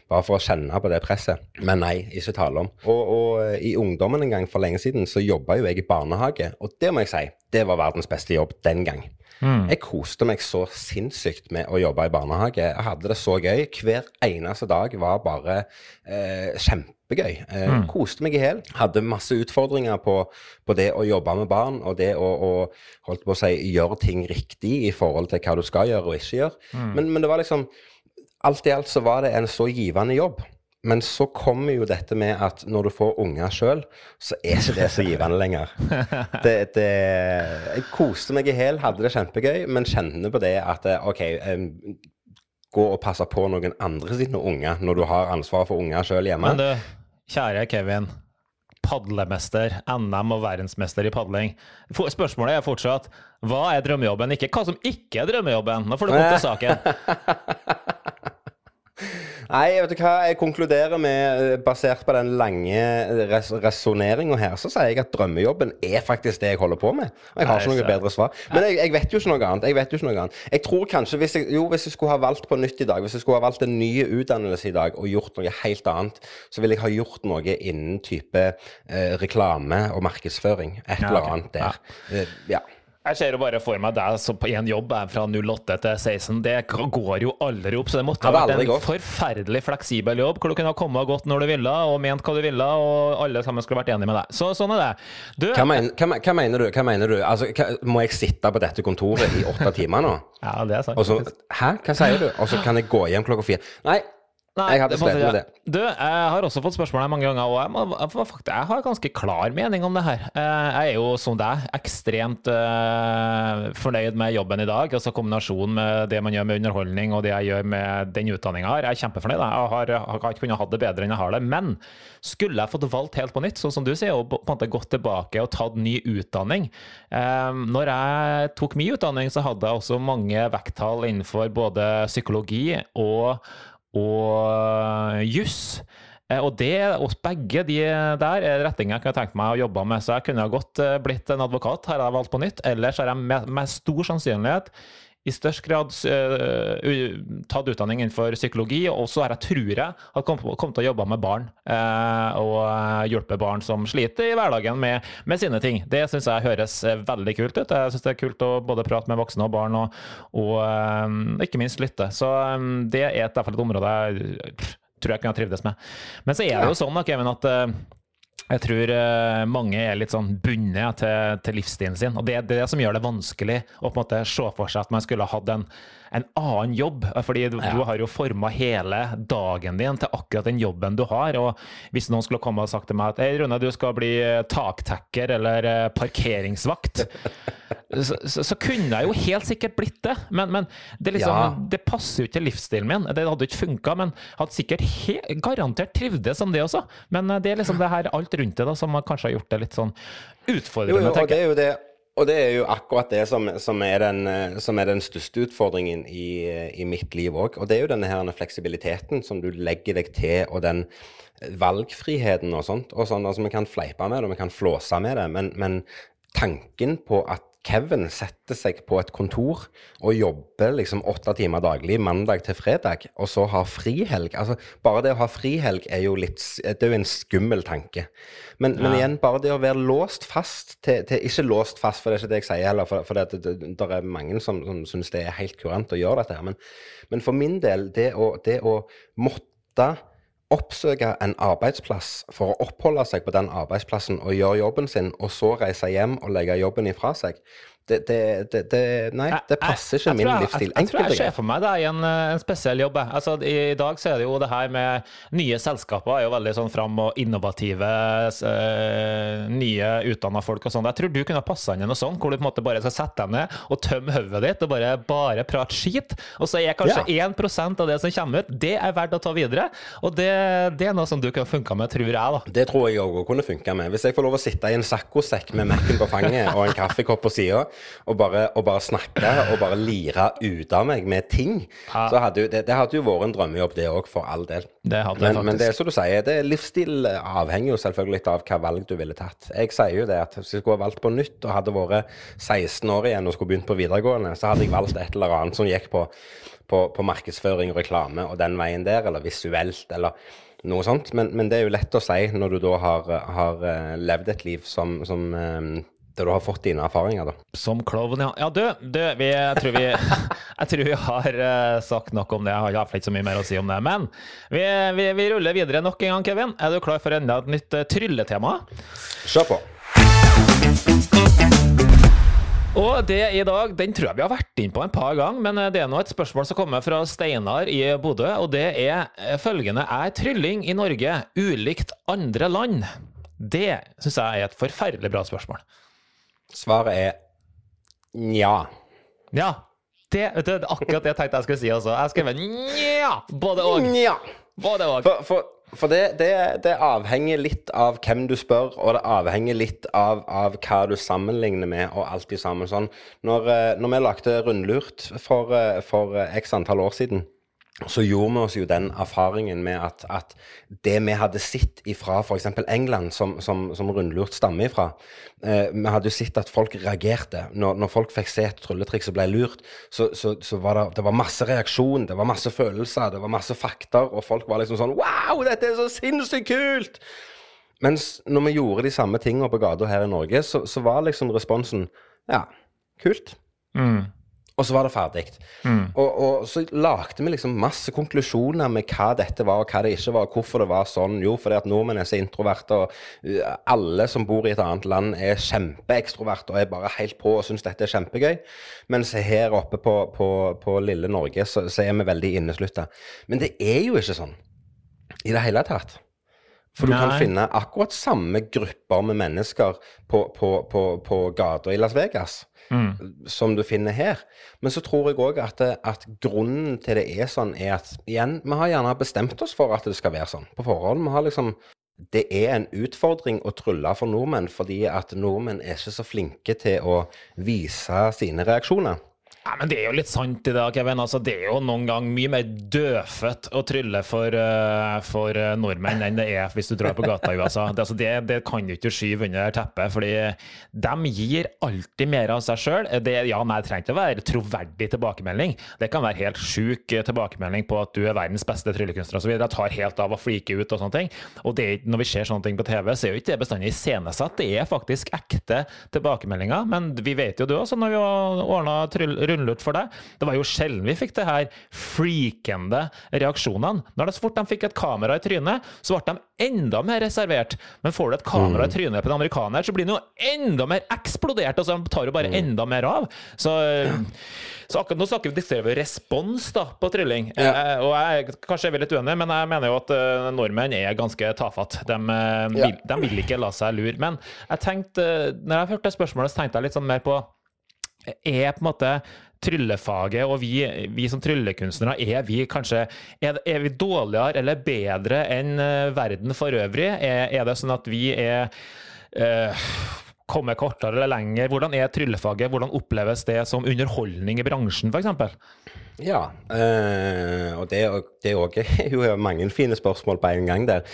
S1: Bare for å kjenne på det presset. Men nei, ikke tale om. Og, og i ungdommen en gang for lenge siden så jobba jo jeg i barnehage, og det må jeg si, det var verdens beste jobb den gang. Mm. Jeg koste meg så sinnssykt med å jobbe i barnehage. Jeg hadde det så gøy. Hver eneste dag var bare eh, kjempegøy. Eh, mm. Koste meg i hjel. Hadde masse utfordringer på, på, det å jobbe med barn, og det å, å holdt på å si, gjøre ting riktig i forhold til hva du skal gjøre og ikke gjøre. Mm. Men, men det var liksom Alt i alt så var det en så givende jobb. Men så kommer jo dette med at når du får unger sjøl, så er ikke det så givende lenger. Det, det, jeg koste meg i hæl, hadde det kjempegøy, men kjenner på det at eh, OK um, Gå og passe på noen andre sine unger når du har ansvaret for unger sjøl hjemme.
S2: Men du, kjære Kevin. Padlemester, NM og verdensmester i padling. Spørsmålet er fortsatt hva er drømmejobben, ikke hva som ikke er drømmejobben. Nå får du komme til saken.
S1: Nei, vet du hva, jeg konkluderer med, eh, basert på den lange res resonneringa her, så sier jeg at drømmejobben er faktisk det jeg holder på med. Og jeg har ikke noe bedre svar. Men jeg, jeg, vet jo ikke noe annet. Jeg vet jo ikke noe annet. Jeg tror kanskje hvis jeg, jo, hvis jeg skulle ha valgt på nytt i dag, hvis jeg skulle ha valgt en ny utdannelse i dag og gjort noe helt annet, så ville jeg ha gjort noe innen type eh, reklame og markedsføring. Et eller annet der. Ja. Uh, ja.
S2: Jeg ser jo bare for meg deg som på én jobb er fra 08 til 16. Det går jo aldri opp. Så det måtte ha vært en gått. forferdelig fleksibel jobb, hvor du kunne ha kommet og gått når du ville, og ment hva du ville, og alle sammen skulle vært enige med deg. Så sånn er det.
S1: Du, hva, men, hva, hva, mener du? Hva mener du? Altså, hva, må jeg sitte på dette kontoret i åtte timer nå?
S2: ja, det er sant.
S1: Også, hæ? Hva sier du? Og så kan jeg gå hjem klokka fire? Nei, Nei, jeg hadde slitt med det.
S2: Du, jeg har også fått spørsmål her mange ganger, og jeg, må, jeg, har ganske klar mening om det her. Eh, jeg er jo som deg ekstremt uh, fornøyd med jobben i dag. altså Kombinasjonen med det man gjør med underholdning og det jeg gjør med den utdanninga jeg har. Jeg er kjempefornøyd. Jeg har, har ikke kunnet ha det bedre enn jeg har det. Men skulle jeg fått valgt helt på nytt, sånn som du sier, og på en måte gått tilbake og tatt ny utdanning um, Når jeg tok min utdanning, så hadde jeg også mange vekttall innenfor både psykologi og og juss. Eh, og det, oss begge de der er retninger jeg kunne tenkt meg å jobbe med. Så jeg kunne godt eh, blitt en advokat, har jeg valgt på nytt. Ellers har jeg med, med stor sannsynlighet i størst grad uh, tatt utdanning innenfor psykologi, og så har jeg, tror jeg, har kommet, kom til å jobbe med barn. Uh, og hjelpe barn som sliter i hverdagen med, med sine ting. Det syns jeg høres veldig kult ut. Jeg syns det er kult å både prate med voksne og barn, og, og uh, ikke minst lytte. Så um, det er i hvert fall et område jeg tror jeg kunne ha trivdes med. Men så er det jo sånn da, Kevin, at jeg tror uh, mange er litt sånn bundet til, til, livsstilen sin. Og det er det som gjør det vanskelig å på en måte se for seg at man skulle hatt en, en annen jobb. Fordi du, ja. du har jo forma hele dagen din til akkurat den jobben du har. Og hvis noen skulle komme og sagt til meg at Hei, Rune, du skal bli taktekker eller uh, parkeringsvakt, så, så, så, kunne jeg jo helt sikkert blitt det. Men, men det, liksom, ja. det, passer jo ikke til livsstilen min. Det hadde ikke funka. Men hadde sikkert garantert trivdes som det også. Men det er liksom det her alt rundt det da, som kanskje har gjort det litt sånn utfordrende.
S1: Jo, jo, og det er jo det. Og det er jo akkurat det som, som, er, den, som er, den, største utfordringen i, i mitt liv òg. Og det er jo denne her fleksibiliteten som du legger deg til, og den valgfriheten og sånt. Og sånn, altså Vi kan fleipe med det, og vi kan flåse med det, men, men tanken på at Kevin setter seg på et kontor og jobber liksom åtte timer daglig mandag til fredag, og så har frihelg. Altså, bare det å ha frihelg er jo litt Det er jo en skummel tanke. Men, ja. men igjen, bare det å være låst fast til, til, Ikke låst fast, for det er ikke det jeg sier heller, for, for det, det, det, er mange som, som syns det er helt kurant å gjøre dette her. Men, men for min del, det å, det å måtte oppsøke en arbeidsplass for å oppholde seg på den arbeidsplassen og gjøre jobben sin, og så reise hjem og legge jobben ifra seg, det, det, det, Nei, det passer ikke jeg, min jeg, livsstil.
S2: Jeg, jeg, tror jeg ser for meg det i en, eh, en, spesiell jobb. Altså, i, I dag så er det jo det her med nye selskaper er jo veldig sånn fram og innovative, uh, nye utdanna folk og sånn. Jeg tror du kunne passa inn i noe sånt, hvor du på en måte bare skal sette deg ned og tømme hodet ditt og bare, bare prate skit. Og så er kanskje ja. 1 av det som kommer ut, det er verdt å ta videre. Og det, det er noe som du kunne funka med, tror jeg. da.
S1: Det tror jeg òg kunne funka med. Hvis jeg får lov å sitte i en saccosekk med Mac-en på fanget og en kaffekopp på sida og bare, og bare snakke og bare lire ut av meg med ting. Ja. Så hadde jo, det, det, hadde jo vært en drømmejobb, det òg, for all del.
S2: Det hadde men,
S1: men det er som du sier, det livsstil avhenger jo selvfølgelig litt av hva valg du ville tatt. Jeg sier jo det at hvis jeg skulle ha valgt på nytt og hadde vært 16 år igjen og skulle begynt på videregående, så hadde jeg valgt et eller annet som gikk på, på, på markedsføring og reklame og den veien der, eller visuelt, eller noe sånt. Men, men, det er jo lett å si når du da har, har eh, levd et liv som, som um, der du har fått dine erfaringer, da.
S2: Som klovn, ja. Ja, du, du vi, jeg, tror vi, jeg tror vi har uh, sagt nok om det. Jeg har iallfall ikke så mye mer å si om det. Men vi, vi, vi, ruller videre nok en gang, Kevin. Er du klar for enda et nytt uh, trylletema?
S1: Kjør på.
S2: Og det i dag, den tror jeg vi har vært inn på en par ganger, men eh, det er nå et spørsmål som kommer fra Steinar i Bodø, og det er følgende Er trylling i Norge ulikt andre land? Det syns jeg er et forferdelig bra spørsmål.
S1: Svaret er nja.
S2: Ja. Det, vet du, det er akkurat det jeg tenkte jeg skulle si også. Jeg skrev nja, både og.
S1: Nja.
S2: Både og.
S1: For, for, for det, det, det, avhenger litt av hvem du spør, og det avhenger litt av, av hva du sammenligner med, og alt i sammen sånn. Når, eh, når vi lagde Rundlurt for, eh, for x antall år siden, så gjorde vi oss jo den erfaringen med at, at det vi hadde sett ifra f.eks. England, som, som, som rundlurt stammer ifra eh, Vi hadde jo sett at folk reagerte. Når, når folk fikk se et trylletriks og ble lurt, så, så, så, var det, det var masse reaksjon, det var masse følelser, det var masse fakter, og folk var liksom sånn Wow, dette er så sinnssykt kult! Mens når vi gjorde de samme tingene på gata her i Norge, så, så var liksom responsen Ja, kult.
S2: Mm.
S1: Og så var det ferdig. Mm. Og, og, så lagde vi liksom masse konklusjoner med hva dette var, og hva det ikke var, og hvorfor det var sånn. Jo, fordi at nordmenn er så introverte, og uh, alle som bor i et annet land er kjempeekstroverte og er bare helt på og syns dette er kjempegøy. Mens her oppe på, på, på lille Norge så, så, er vi veldig inneslutta. Men det er jo ikke sånn i det hele tatt. For du Nei. kan finne akkurat samme grupper med mennesker på, på, på, på gata i Las Vegas mm. som du finner her. Men så tror jeg òg at, at, grunnen til det er sånn, er at igjen, vi har gjerne bestemt oss for at det skal være sånn på forhånd. Vi har liksom det er en utfordring å trylle for nordmenn, fordi at nordmenn er ikke så flinke til å vise sine reaksjoner.
S2: Ja, men Det er jo litt sant i dag, Kevin. Altså, det er jo noen gang mye mer dødfødt å trylle for, uh, for uh, nordmenn enn det er hvis du drar på gata i USA. Det, altså, det, det kan du ikke skyve under teppet, fordi de gir alltid mer av seg sjøl. Ja, nei, det trenger ikke å være troverdig tilbakemelding. Det kan være helt sjuk tilbakemelding på at du er verdens beste tryllekunstner osv. Det tar helt av å flike ut og sånne ting. Og det, når vi ser sånne ting på TV, så er jo ikke det bestandig iscenesatt. Det er faktisk ekte tilbakemeldinger. Men vi vet jo det også, når vi har ordna grunnlurt for deg. Det var jo sjelden vi fikk det her freakende reaksjonene. Når det så fort de fikk et kamera i trynet, så ble de enda mer reservert. Men får du et kamera i mm. trynet på en amerikaner, så blir den jo enda mer eksplodert. Altså, så tar jo bare mm. enda mer av. Så, så akkurat nå snakker vi diskuterer respons da, på trylling. Ja. Eh, og jeg kanskje er litt uenig, men jeg mener jo at uh, nordmenn er ganske tafatt. De, uh, vil, de, vil, ikke la seg lure. Men jeg tenkte, når jeg hørte spørsmålet, så tenkte jeg litt sånn mer på Er på en måte tryllefaget, og vi, vi som tryllekunstnere, er vi kanskje er, er, vi dårligere eller bedre enn uh, verden for øvrig? Er, er, det sånn at vi er uh, kommer kortere eller lenger? Hvordan er tryllefaget? Hvordan oppleves det som underholdning i bransjen, f.eks.?
S1: Ja, øh, og det, òg er jo mange fine spørsmål på en gang der.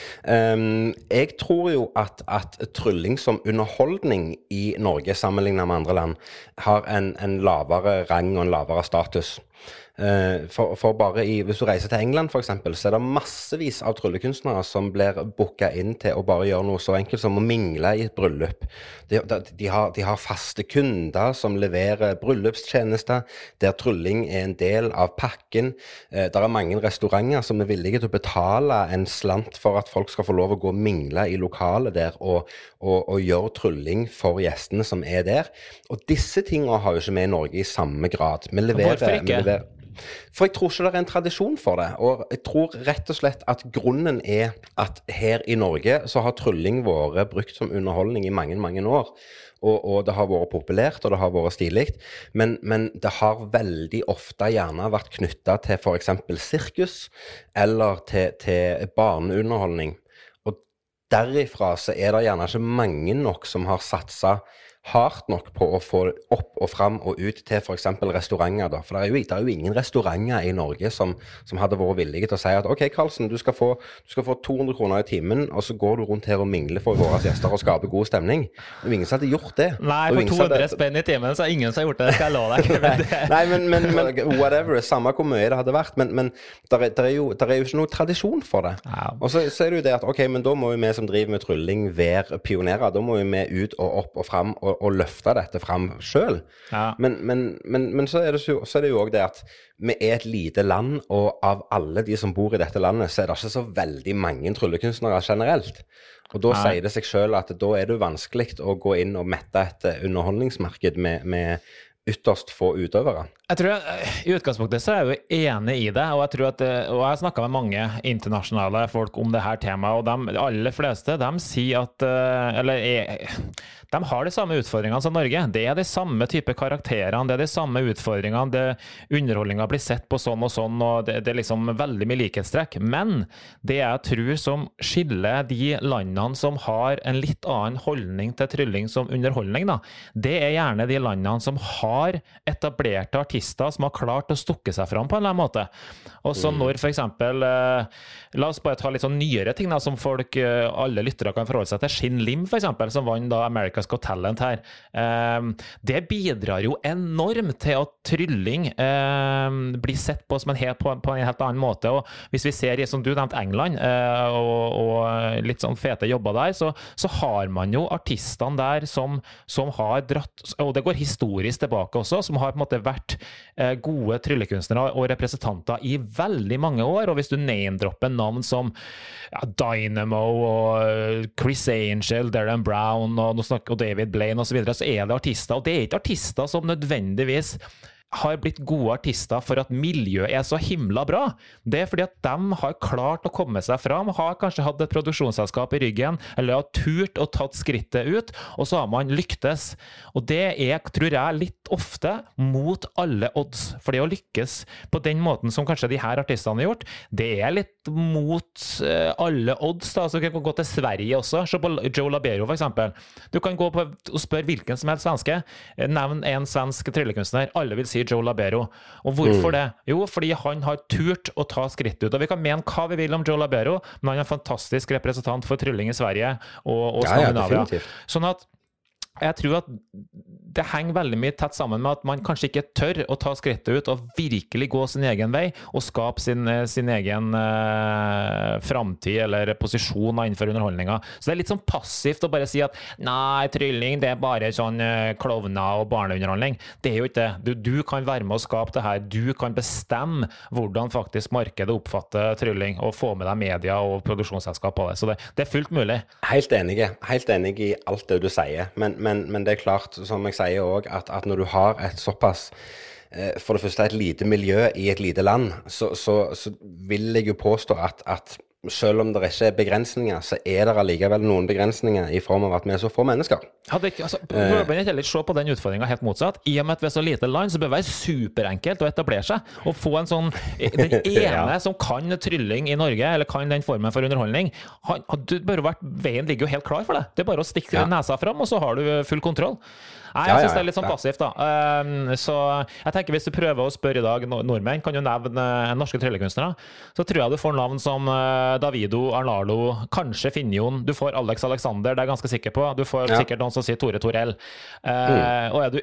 S1: Um, jeg tror jo at, at, trylling som underholdning i Norge sammenlignet med andre land har en, en lavere rang og en lavere status. Eh, for, for, bare i, Hvis du reiser til England f.eks., så er det massevis av tryllekunstnere som blir booka inn til å bare gjøre noe så enkelt som å mingle i et bryllup. De, de, har, de har, faste kunder som leverer bryllupstjenester, der trylling er en del av pakken. Eh, det er mange restauranter som er villige til å betale en slant for at folk skal få lov å gå og mingle i lokalet der og, og, og gjøre trylling for gjestene som er der. Og disse tingene har jo ikke vi i Norge i samme grad. Vi leverer, Hvorfor ikke? Vi leverer, for jeg tror ikke det er en tradisjon for det. Og jeg tror rett og slett at grunnen er at her i Norge så har trylling vært brukt som underholdning i mange, mange år. Og, og, det har vært populært, og det har vært stilig. Men, men, det har veldig ofte gjerne vært knytta til f.eks. sirkus eller til, til barneunderholdning. Og derifra så er det gjerne ikke mange nok som har satsa hardt nok på å få opp og fram og ut til f.eks. restauranter. Da. For det er, jo, det er, jo, ingen restauranter i Norge som, som, hadde vært villige til å si at OK, Karlsen, du skal, få, du skal, få, 200 kroner i timen, og så går du rundt her og mingler for våre gjester og skaper god stemning. Det er jo ingen som hadde gjort det.
S2: Nei, for 200 hadde... spenn i timen, så er ingen som har gjort det. Det skal jeg love
S1: deg. Nei, men, men, men, whatever. Samme hvor mye det hadde vært. Men, men der, er, der, er jo, der, er, jo, ikke noe tradisjon for det. Ja. Og så, så, er det jo det at OK, men da må jo vi som driver med trylling, være pionerer. Da må jo vi ut og opp og fram. og å, å løfte dette fram sjøl.
S2: Ja.
S1: Men, men, men, men så, er det, så, så er det jo òg det at vi er et lite land, og av alle de som bor i dette landet, så er det ikke så veldig mange tryllekunstnere generelt. Og da
S2: Nei.
S1: sier det seg sjøl at da er det vanskelig å gå inn og mette et eh, underholdningsmarked med, med ytterst få utøvere.
S2: Jeg tror jeg, I utgangspunktet så er jeg jo enig i det, og jeg tror at, eh, og jeg har snakka med mange internasjonale folk om det her temaet, og de aller fleste de sier at eh, Eller er, de har de samme utfordringene som Norge. Det er de samme type karakterene, det er de samme utfordringene. det Underholdninga blir sett på sånn og sånn, og det, det er liksom veldig mye likhetstrekk. Men det jeg tror som skiller de landene som har en litt annen holdning til trylling som underholdning, da, det er gjerne de landene som har etablerte artister som har klart å stukke seg fram på en eller annen måte. Og så når for eksempel eh, La oss bare ta litt sånn nyere ting da, som folk, eh, alle lyttere kan forholde seg til. Shin Lim, eksempel, som vant da America's Got Talent her. Eh, det bidrar jo enormt til at trylling eh, blir sett på en helt, på, en helt annen måte. Og hvis vi ser i, som du nevnte, England, eh, og, og litt sånn fete jobber der, så, så har man jo artistene der som, som har dratt Og det går historisk tilbake også, som har på en måte vært eh, gode tryllekunstnere og representanter i veldig mange år. Og hvis du name-dropper navn som ja, Dynamo og eh, Chris Angel, Darren Brown og, nå snakker- og David Blaine osv., så, videre, så er det artister. Og det er ikke artister som nødvendigvis har blitt gode artister for at miljøet er så himla bra. Det er fordi at de har klart å komme seg fram, har kanskje hatt et produksjonsselskap i ryggen, eller har turt og tatt skrittet ut, og så har man lyktes. Og det er, tror jeg, litt ofte mot alle odds. For det å lykkes på den måten som kanskje de her artistene har gjort, det er litt mot eh, alle odds. da, så Du kan gå til Sverige også. Se på Joe Labero, eksempel. Du kan gå på og spørre hvilken som helst svenske. Eh, Nevn en svensk tryllekunstner. Alle vil si Joe Labero. Og hvorfor det? Jo, fordi han har turt å ta skrittet ut. Og Vi kan mene hva vi vil om Joe Labero, men han er en fantastisk representant for trylling i Sverige og, og
S1: Ja, ja,
S2: sånn at jeg tror at det henger veldig mye tett sammen med at man kanskje ikke tør å ta skrittet ut og virkelig gå sin egen vei og skape sin, eh, sin egen eh, framtid eller posisjon innenfor underholdninga. Så det er litt sånn passivt å bare si at nei, trylling det er bare sånn eh, klovner og barneunderholdning. Det er jo ikke det. Du, du kan være med å skape det her. Du kan bestemme hvordan faktisk markedet oppfatter trylling, og få med deg media og produksjonsselskap på det. Så det, det er fullt mulig.
S1: Helt enig. Helt enig i alt det du sier. Men, men, men det er klart, som jeg sier òg, at, at når du har et såpass eh, for det første et lite miljø i et lite land, så, så, så vil jeg jo påstå at, at selv om det ikke er begrensninger, så er det allikevel noen begrensninger i form av at vi er så få mennesker.
S2: Hadde ikke, altså, Bør man ikke heller se på den utfordringa helt motsatt? I og med at vi er så lite land, så bør det være superenkelt å etablere seg. Og få en sånn Den ene som kan trylling i Norge, eller kan den formen for underholdning, han, du bør vært, Veien ligger jo helt klar for det. Det er bare å stikke
S1: Ja.
S2: nesa fram, og så har du full kontroll. Nei, jeg syns det er litt sånn passivt, da. Um, så jeg tenker hvis du prøver å spørre i dag nordmenn, kan jo nevne eh, norske tryllekunstnere, så tror jeg du får navn som eh, Davido, Arnarlo, kanskje Finjon. Du får Alex Alexander, det er jeg ganske sikker på. Du får sikkert noen som sier Tore Torell. Mm. Og er du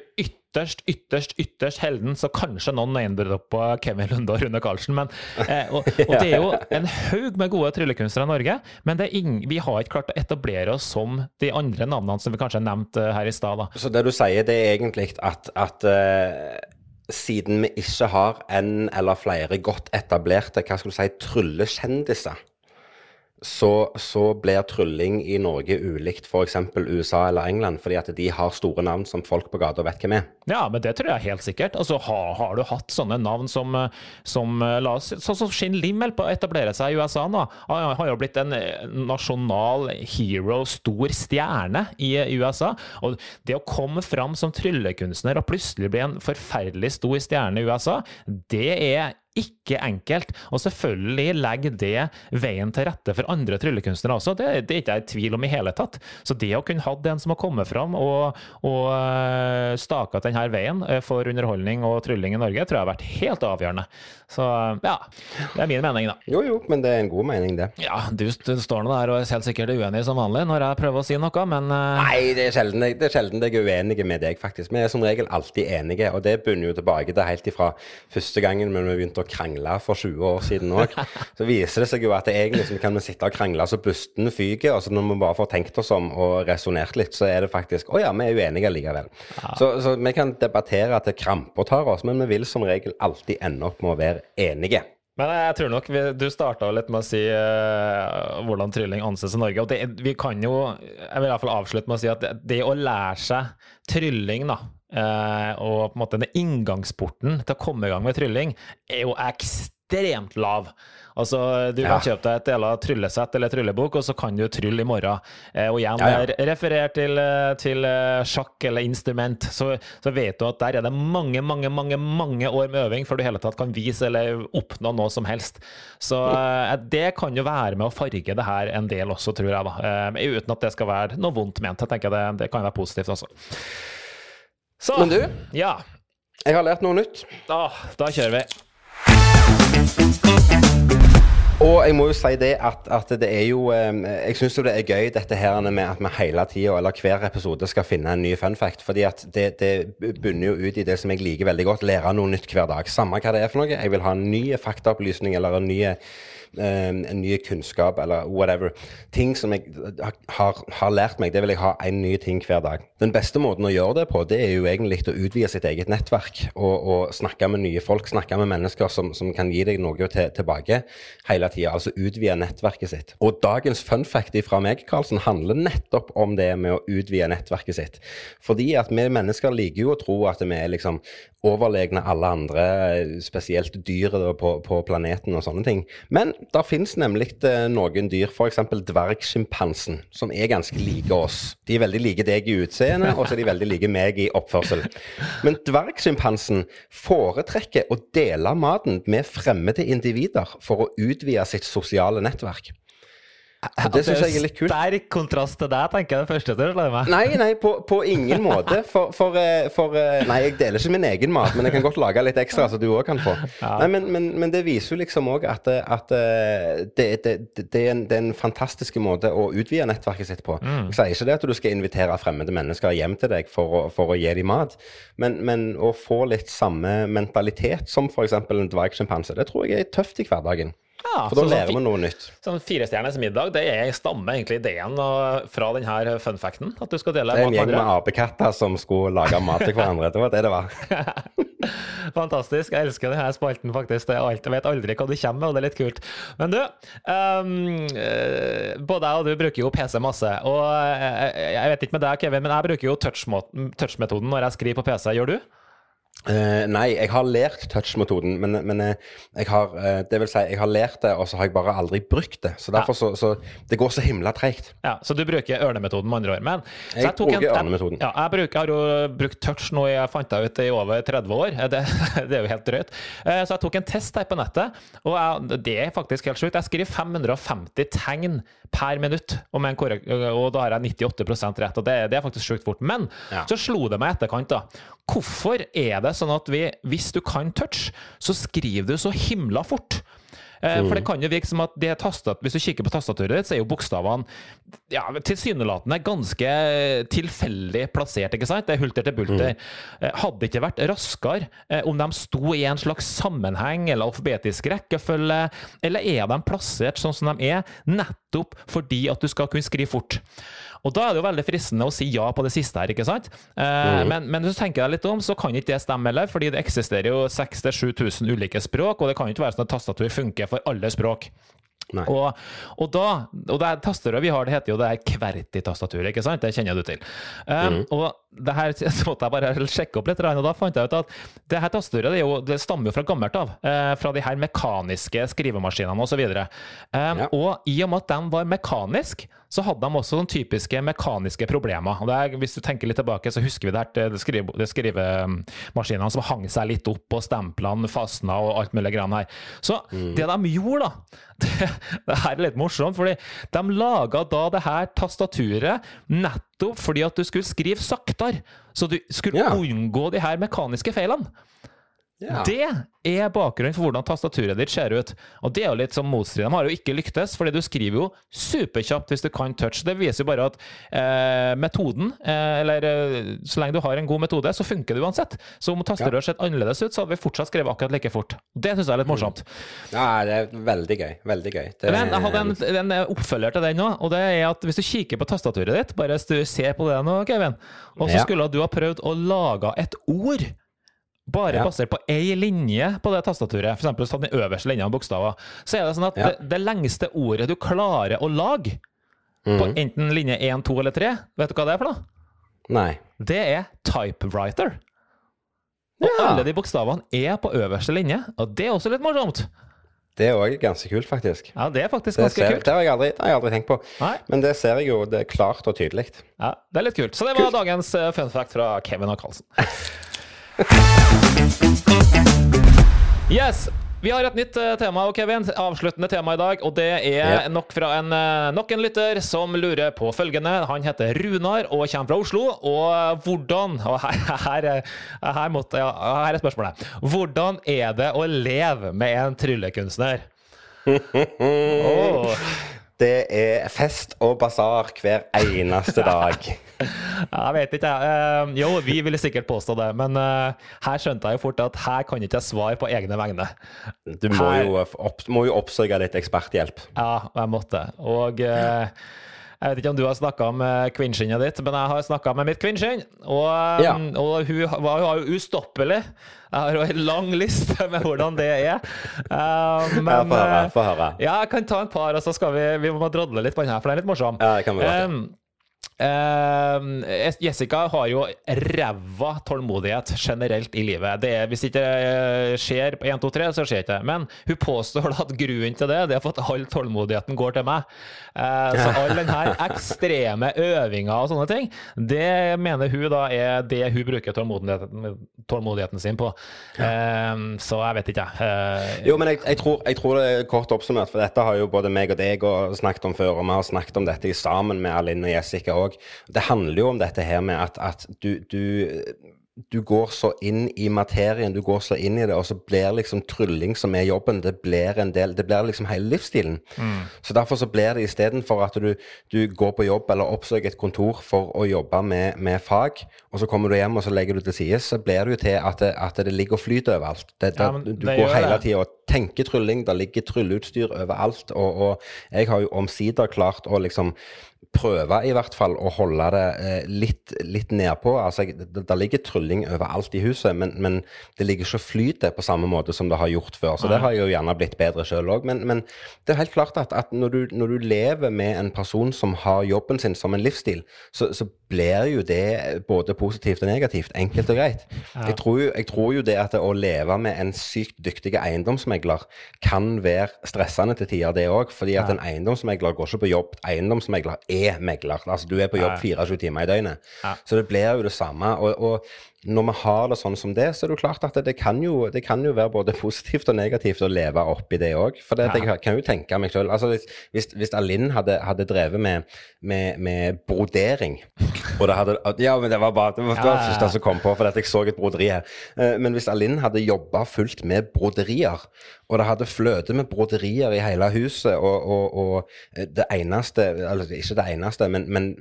S2: ytterst, ytterst, ytterst helden, så kanskje noen name opp på Kevin Lunde og Rune Karlsen. Men, eh, og, og det er jo en haug med gode tryllekunstnere i Norge, men det er ing, vi har ikke klart å etablere oss som de andre navnene som vi kanskje har nevnt her i stad.
S1: Så det du sier, det er egentlig at, at uh siden vi ikke har en eller flere godt etablerte hva skal du si, tryllekjendiser, så, så blir trylling i Norge ulikt f.eks. USA eller England, fordi at de har store navn som folk på gata vet hvem er.
S2: Ja, men det tror jeg helt sikkert. Altså, har, har du hatt sånne navn som, eh, som eh, la oss, Sånn som Shin Lim holder på å etablere seg i USA nå. Han har jo blitt en eh, nasjonal hero, stor stjerne i i USA. Og det å komme fram som tryllekunstner og plutselig bli en forferdelig stor stjerne i USA, det er ikke enkelt. Og selvfølgelig legger det veien til rette for andre tryllekunstnere også. Det, det er ikke jeg i tvil om i hele tatt. Så det å kunne hatt en som har kommet fram og, og øh, staka denne veien eh, for underholdning og trylling i Norge, tror jeg har vært helt avgjørende. Så ja, det er min mening, da.
S1: Jo, jo, men det er en god mening, det.
S2: Ja, du, du står nå der og er helt sikkert uenig som vanlig når jeg prøver å si noe, men.
S1: Nei, det er, sjelden, det er sjelden jeg er uenig med deg, faktisk. Vi er som regel alltid enige, og det bunner jo tilbake til helt ifra første gangen vi begynte å krangle for 20 år siden òg. Så viser det seg jo at det egentlig så kan vi sitte og krangle så busten fyker, og så når vi bare får tenkt oss om og resonnert litt, så er det faktisk Å ja, vi er uenige likevel. Ja. Så, så vi kan debattere til krampa tar oss, men vi vil som regel alltid ende opp med å være enige.
S2: Men jeg tror nok vi, Du starta litt med å si uh, hvordan trylling anses i Norge. og det, vi kan jo, Jeg vil i hvert fall avslutte med å si at det, det å lære seg trylling, da, uh, og på en måte den inngangsporten til å komme i gang med trylling, er jo ekstremt lav. Altså, Du kan kjøpe deg et del av tryllesett eller tryllebok, og så kan du trylle i morgen. Eh, og igjen, ja, ja. referer til, eh, til, sjakk eller instrument, så, så, vet du at der er det mange, mange, mange mange år med øving før du i hele tatt kan vise eller oppnå noe som helst. Så det kan jo være med å farge det her en del også, tror jeg. da. Eh, uten at det skal være noe vondt ment. Jeg tenker det, det kan være positivt også.
S1: Så, Men du,
S2: ja.
S1: jeg har lært noe nytt.
S2: Da, da kjører vi.
S1: Og jeg må jo si det at, at det er jo Jeg syns jo det er gøy dette her med at vi hele tida, eller hver episode, skal finne en ny fun fact. fordi at det, det bunner jo ut i det som jeg liker veldig godt, lære noe nytt hver dag. Samme hva det er for noe. Jeg vil ha en ny faktaopplysning eller en ny en ny kunnskap eller whatever. Ting som jeg har, har, lært meg, det vil jeg ha en ny ting hver dag. Den beste måten å gjøre det på, det er jo egentlig å utvide sitt eget nettverk og, og snakke med nye folk. Snakke med mennesker som, som kan gi deg noe til, tilbake hele tida. Altså utvide nettverket sitt. Og dagens fun fact fra meg, Karlsen, handler nettopp om det med å utvide nettverket sitt. Fordi at vi mennesker liker jo å tro at vi er liksom overlegne alle andre, spesielt dyret på, på planeten og sånne ting. Men det finnes nemlig eh, noen dyr, f.eks. dvergsjimpansen, som er ganske like oss. De er veldig like deg i utseende, og så er de veldig like meg i oppførsel. Men dvergsjimpansen foretrekker å dele maten med fremmede individer for å utvide sitt sosiale nettverk.
S2: Og det syns jeg er litt kult. Sterk kontrast til deg, tenker jeg det første du meg.
S1: Nei, nei, på, på ingen måte. For, for, eh, for, eh, Nei, jeg deler ikke min egen mat, men jeg kan godt lage litt ekstra, så du òg kan få. Ja. Nei, men, men, men, det viser jo liksom òg at, at eh, det, det, det, er en, det, er en, fantastisk måte å utvide nettverket sitt på. Mm. Jeg sier ikke det at du skal invitere fremmede mennesker hjem til deg for å, for å gi dem mat, men, men, å få litt samme mentalitet som f.eks. en dvergsjimpanse, det tror jeg er tøft i hverdagen. Ja, For da lærer vi noe nytt.
S2: Sånn Firestjerners middag det er stammer egentlig ideen fra denne funfacten? At du skal dele
S1: Det er en gjeng med apekatter som skulle lage mat til hverandre. Det var det det var.
S2: Fantastisk. Jeg elsker denne spalten, faktisk. Jeg vet aldri hva du kommer med, og det er litt kult. Men du, um, både jeg og du bruker jo PC masse. Og eh, jeg vet ikke med deg, Kevin, men jeg bruker jo touch-metoden når jeg skriver på PC. Gjør du?
S1: Uh, nei, jeg har lært touch-metoden, men, men uh, jeg har uh, Det vil si, jeg har lært det, og så har jeg bare aldri brukt det. Så derfor ja. så, så, Det går så himla treigt.
S2: Ja, så du bruker ørnemetoden, med andre ord. Men
S1: jeg, jeg bruker en, ørnemetoden.
S2: Ja, jeg, bruker, jeg, har jo brukt touch nå, jeg fant det ut i over 30 år. Det, det er jo helt drøyt. så jeg tok en test her på nettet, og jeg, det er faktisk helt sjukt. Jeg skriver 550 tegn per minutt, og, og da har jeg 98% rett. og Det, det er faktisk sjukt fort. Men ja. så slo det meg i etterkant, da. Hvorfor er det sånn at vi, hvis du kan touch, så skriver du så himla fort? Mm. for det mm. kan jo virke som at det tastat, Hvis du kikker på tastaturet ditt, så er jo bokstavene ja, tilsynelatende ganske tilfeldig plassert. ikke sant? Det er hulter til bulter. Mm. Eh, hadde det ikke vært raskere eh, om de sto i en slags sammenheng eller alfabetisk rekkefølge, eller er de plassert sånn som de er, nettopp fordi at du skal kunne skrive fort? Og da er det jo veldig fristende å si ja på det siste her, ikke sant? Eh, mm. men, men, hvis du tenker deg litt om, så kan ikke det stemme heller, fordi det eksisterer jo 6000-7000 ulike språk, og det kan ikke være sånn at tastatur funker for alle språk. Og, og, da, og det tastaturet vi har, det heter jo det her Kverti-tastaturet, ikke sant? Det kjenner du til. Um, mm. Og det her så måtte jeg bare sjekke opp litt, og da fant jeg ut at det her tastaturet det, jo, det stammer jo fra gammelt av. Eh, fra de her mekaniske skrivemaskinene osv. Um, ja. Og i og med at de var mekaniske, så hadde de også sånne typiske mekaniske problemer. Er, hvis du tenker litt tilbake, så husker vi det her skrive, det skrivemaskinene som hang seg litt opp, og stemplene fastna og alt mulig grann her. Så mm. det de gjorde, da det, det her er litt morsomt, fordi de laga da det her tastaturet nettopp fordi at du skulle skrive saktere. Så du skulle yeah. unngå de her mekaniske feilene. Ja. Det er bakgrunnen for hvordan tastaturet ditt ser ut. Og det er jo litt som motstridende. De har jo ikke lyktes, fordi du skriver jo superkjapt hvis du kan touch. Det viser jo bare at eh, metoden, eh, eller eh, så lenge du har en god metode, så funker det uansett. Så om tastaturet hadde sett annerledes ut, så hadde vi fortsatt skrevet akkurat like fort. Det syns jeg er litt morsomt.
S1: Mm. Ja, det er veldig gøy. Veldig gøy.
S2: Det... Men jeg hadde en, en oppfølger til den nå, og det er at hvis du kikker på tastaturet ditt, bare hvis du ser på det nå, Kevin, og så skulle du ha prøvd å lage et ord bare ja. basert på ei linje på det tastaturet, f.eks. den øverste linja av bokstaver, så er det sånn at ja. det, det, lengste ordet du klarer å lage, mm. på enten linje 1, 2 eller 3, vet du hva det er for noe?
S1: Nei.
S2: Det er typewriter. Og ja. alle de bokstavene er på øverste linje, og det er også litt morsomt.
S1: Det er òg ganske kult, faktisk.
S2: Ja, Det er faktisk ganske
S1: ser,
S2: kult.
S1: Det har jeg aldri, har jeg aldri tenkt på. Nei. Men det ser jeg jo, det er klart og tydelig.
S2: Ja, det er litt kult. Så det var kult. dagens uh, fun fact fra Kevin og Karlsen. Yes. Vi har et nytt tema og Kevin. Avsluttende tema i dag. Og det er nok fra en, uh, nok en lytter som lurer på følgende. Han heter Runar og kommer fra Oslo. Og hvordan Og her, her, her, måtte, ja, her er spørsmålet. Hvordan er det å leve med en tryllekunstner?
S1: oh. Det er fest og basar hver eneste dag.
S2: jeg vet ikke, jeg. Uh, jo, vi ville sikkert påstå det, men uh, her skjønte jeg jo fort at her kan ikke jeg svare på egne vegne.
S1: Du må, her... jo, opp, må jo oppsøke litt eksperthjelp.
S2: Ja, jeg måtte. Og uh, jeg vet ikke om du har snakka med kvinnskinnet ditt, men jeg har snakka med mitt kvinnskinn. Og, ja. og hun var jo ustoppelig. Jeg har jo en lang liste med hvordan det er. Uh,
S1: men, ja, få høre.
S2: Ja, jeg kan ta en par, og så skal vi, vi må drodle litt på den her, for den er litt morsom.
S1: Ja, det kan vi godt.
S2: um, Uh, Jessica har jo ræva tålmodighet generelt i livet. Det er, hvis det ikke skjer på 1, 2, 3, så skjer det ikke. Men hun påstår at grunnen til det, det er for at all tålmodigheten går til meg. Uh, så all den her ekstreme øvinga og sånne ting, det mener hun da er det hun bruker tålmodigheten, tålmodigheten sin på. Uh, så jeg vet ikke, jeg.
S1: jo, men jeg, jeg, tror, jeg, tror, det er kort oppsummert, for dette har jo både meg og deg snakket om før, og vi har snakket om dette sammen med Aline og Jessica òg òg. Det handler jo om dette her med at, at du, du, du, går så inn i materien, du går så inn i det, og så blir liksom trylling som er jobben, det blir en del, det blir liksom hele livsstilen. Mm. Så derfor så blir det istedenfor at du, du går på jobb eller oppsøker et kontor for å jobbe med, med fag, og så kommer du hjem og så legger du til side, så blir det jo til at det, at det ligger og flyter overalt. Det, det, ja, du går hele tida og tenker trylling, det ligger trylleutstyr overalt, og, og jeg har jo omsider klart å liksom prøve i hvert fall å holde det eh, litt, litt nedpå. Altså, det, det, ligger trylling overalt i huset, men, men det ligger ikke og flyter på samme måte som det har gjort før. Så Nei. det har jo gjerne blitt bedre sjøl òg. Men, men, det er helt klart at, at når, du, når, du, lever med en person som har jobben sin som en livsstil, så, så blir jo det både positivt og negativt. Enkelt og greit. Ja. Jeg, tror jeg, tror jo, det at det å leve med en sykt dyktig eiendomsmegler kan være stressende til tider, det òg. Fordi at ja. en eiendomsmegler går ikke på jobb. Eiendomsmegler er megler. Altså du er på jobb 24 timer i døgnet. Så det blir jo det samme. og, og når vi har det sånn som det, så er det jo klart at det, kan, jo, det kan, jo, være både positivt og negativt å leve oppi det òg. For det, ja. jeg kan jo tenke meg sjøl altså Hvis, hvis Alinn hadde, hadde, drevet med, med, med, brodering og det hadde, Ja, men det var bare det var, det var første som kom på, for jeg så et broderi her. Eh, men hvis Alinn hadde jobba fullt med broderier, og det hadde fløte med broderier i hele huset, og, og, og det eneste Eller ikke det eneste, men, men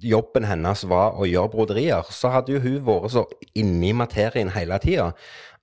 S1: jobben hennes var å gjøre broderier, så hadde jo hun vært så inni materien hele tida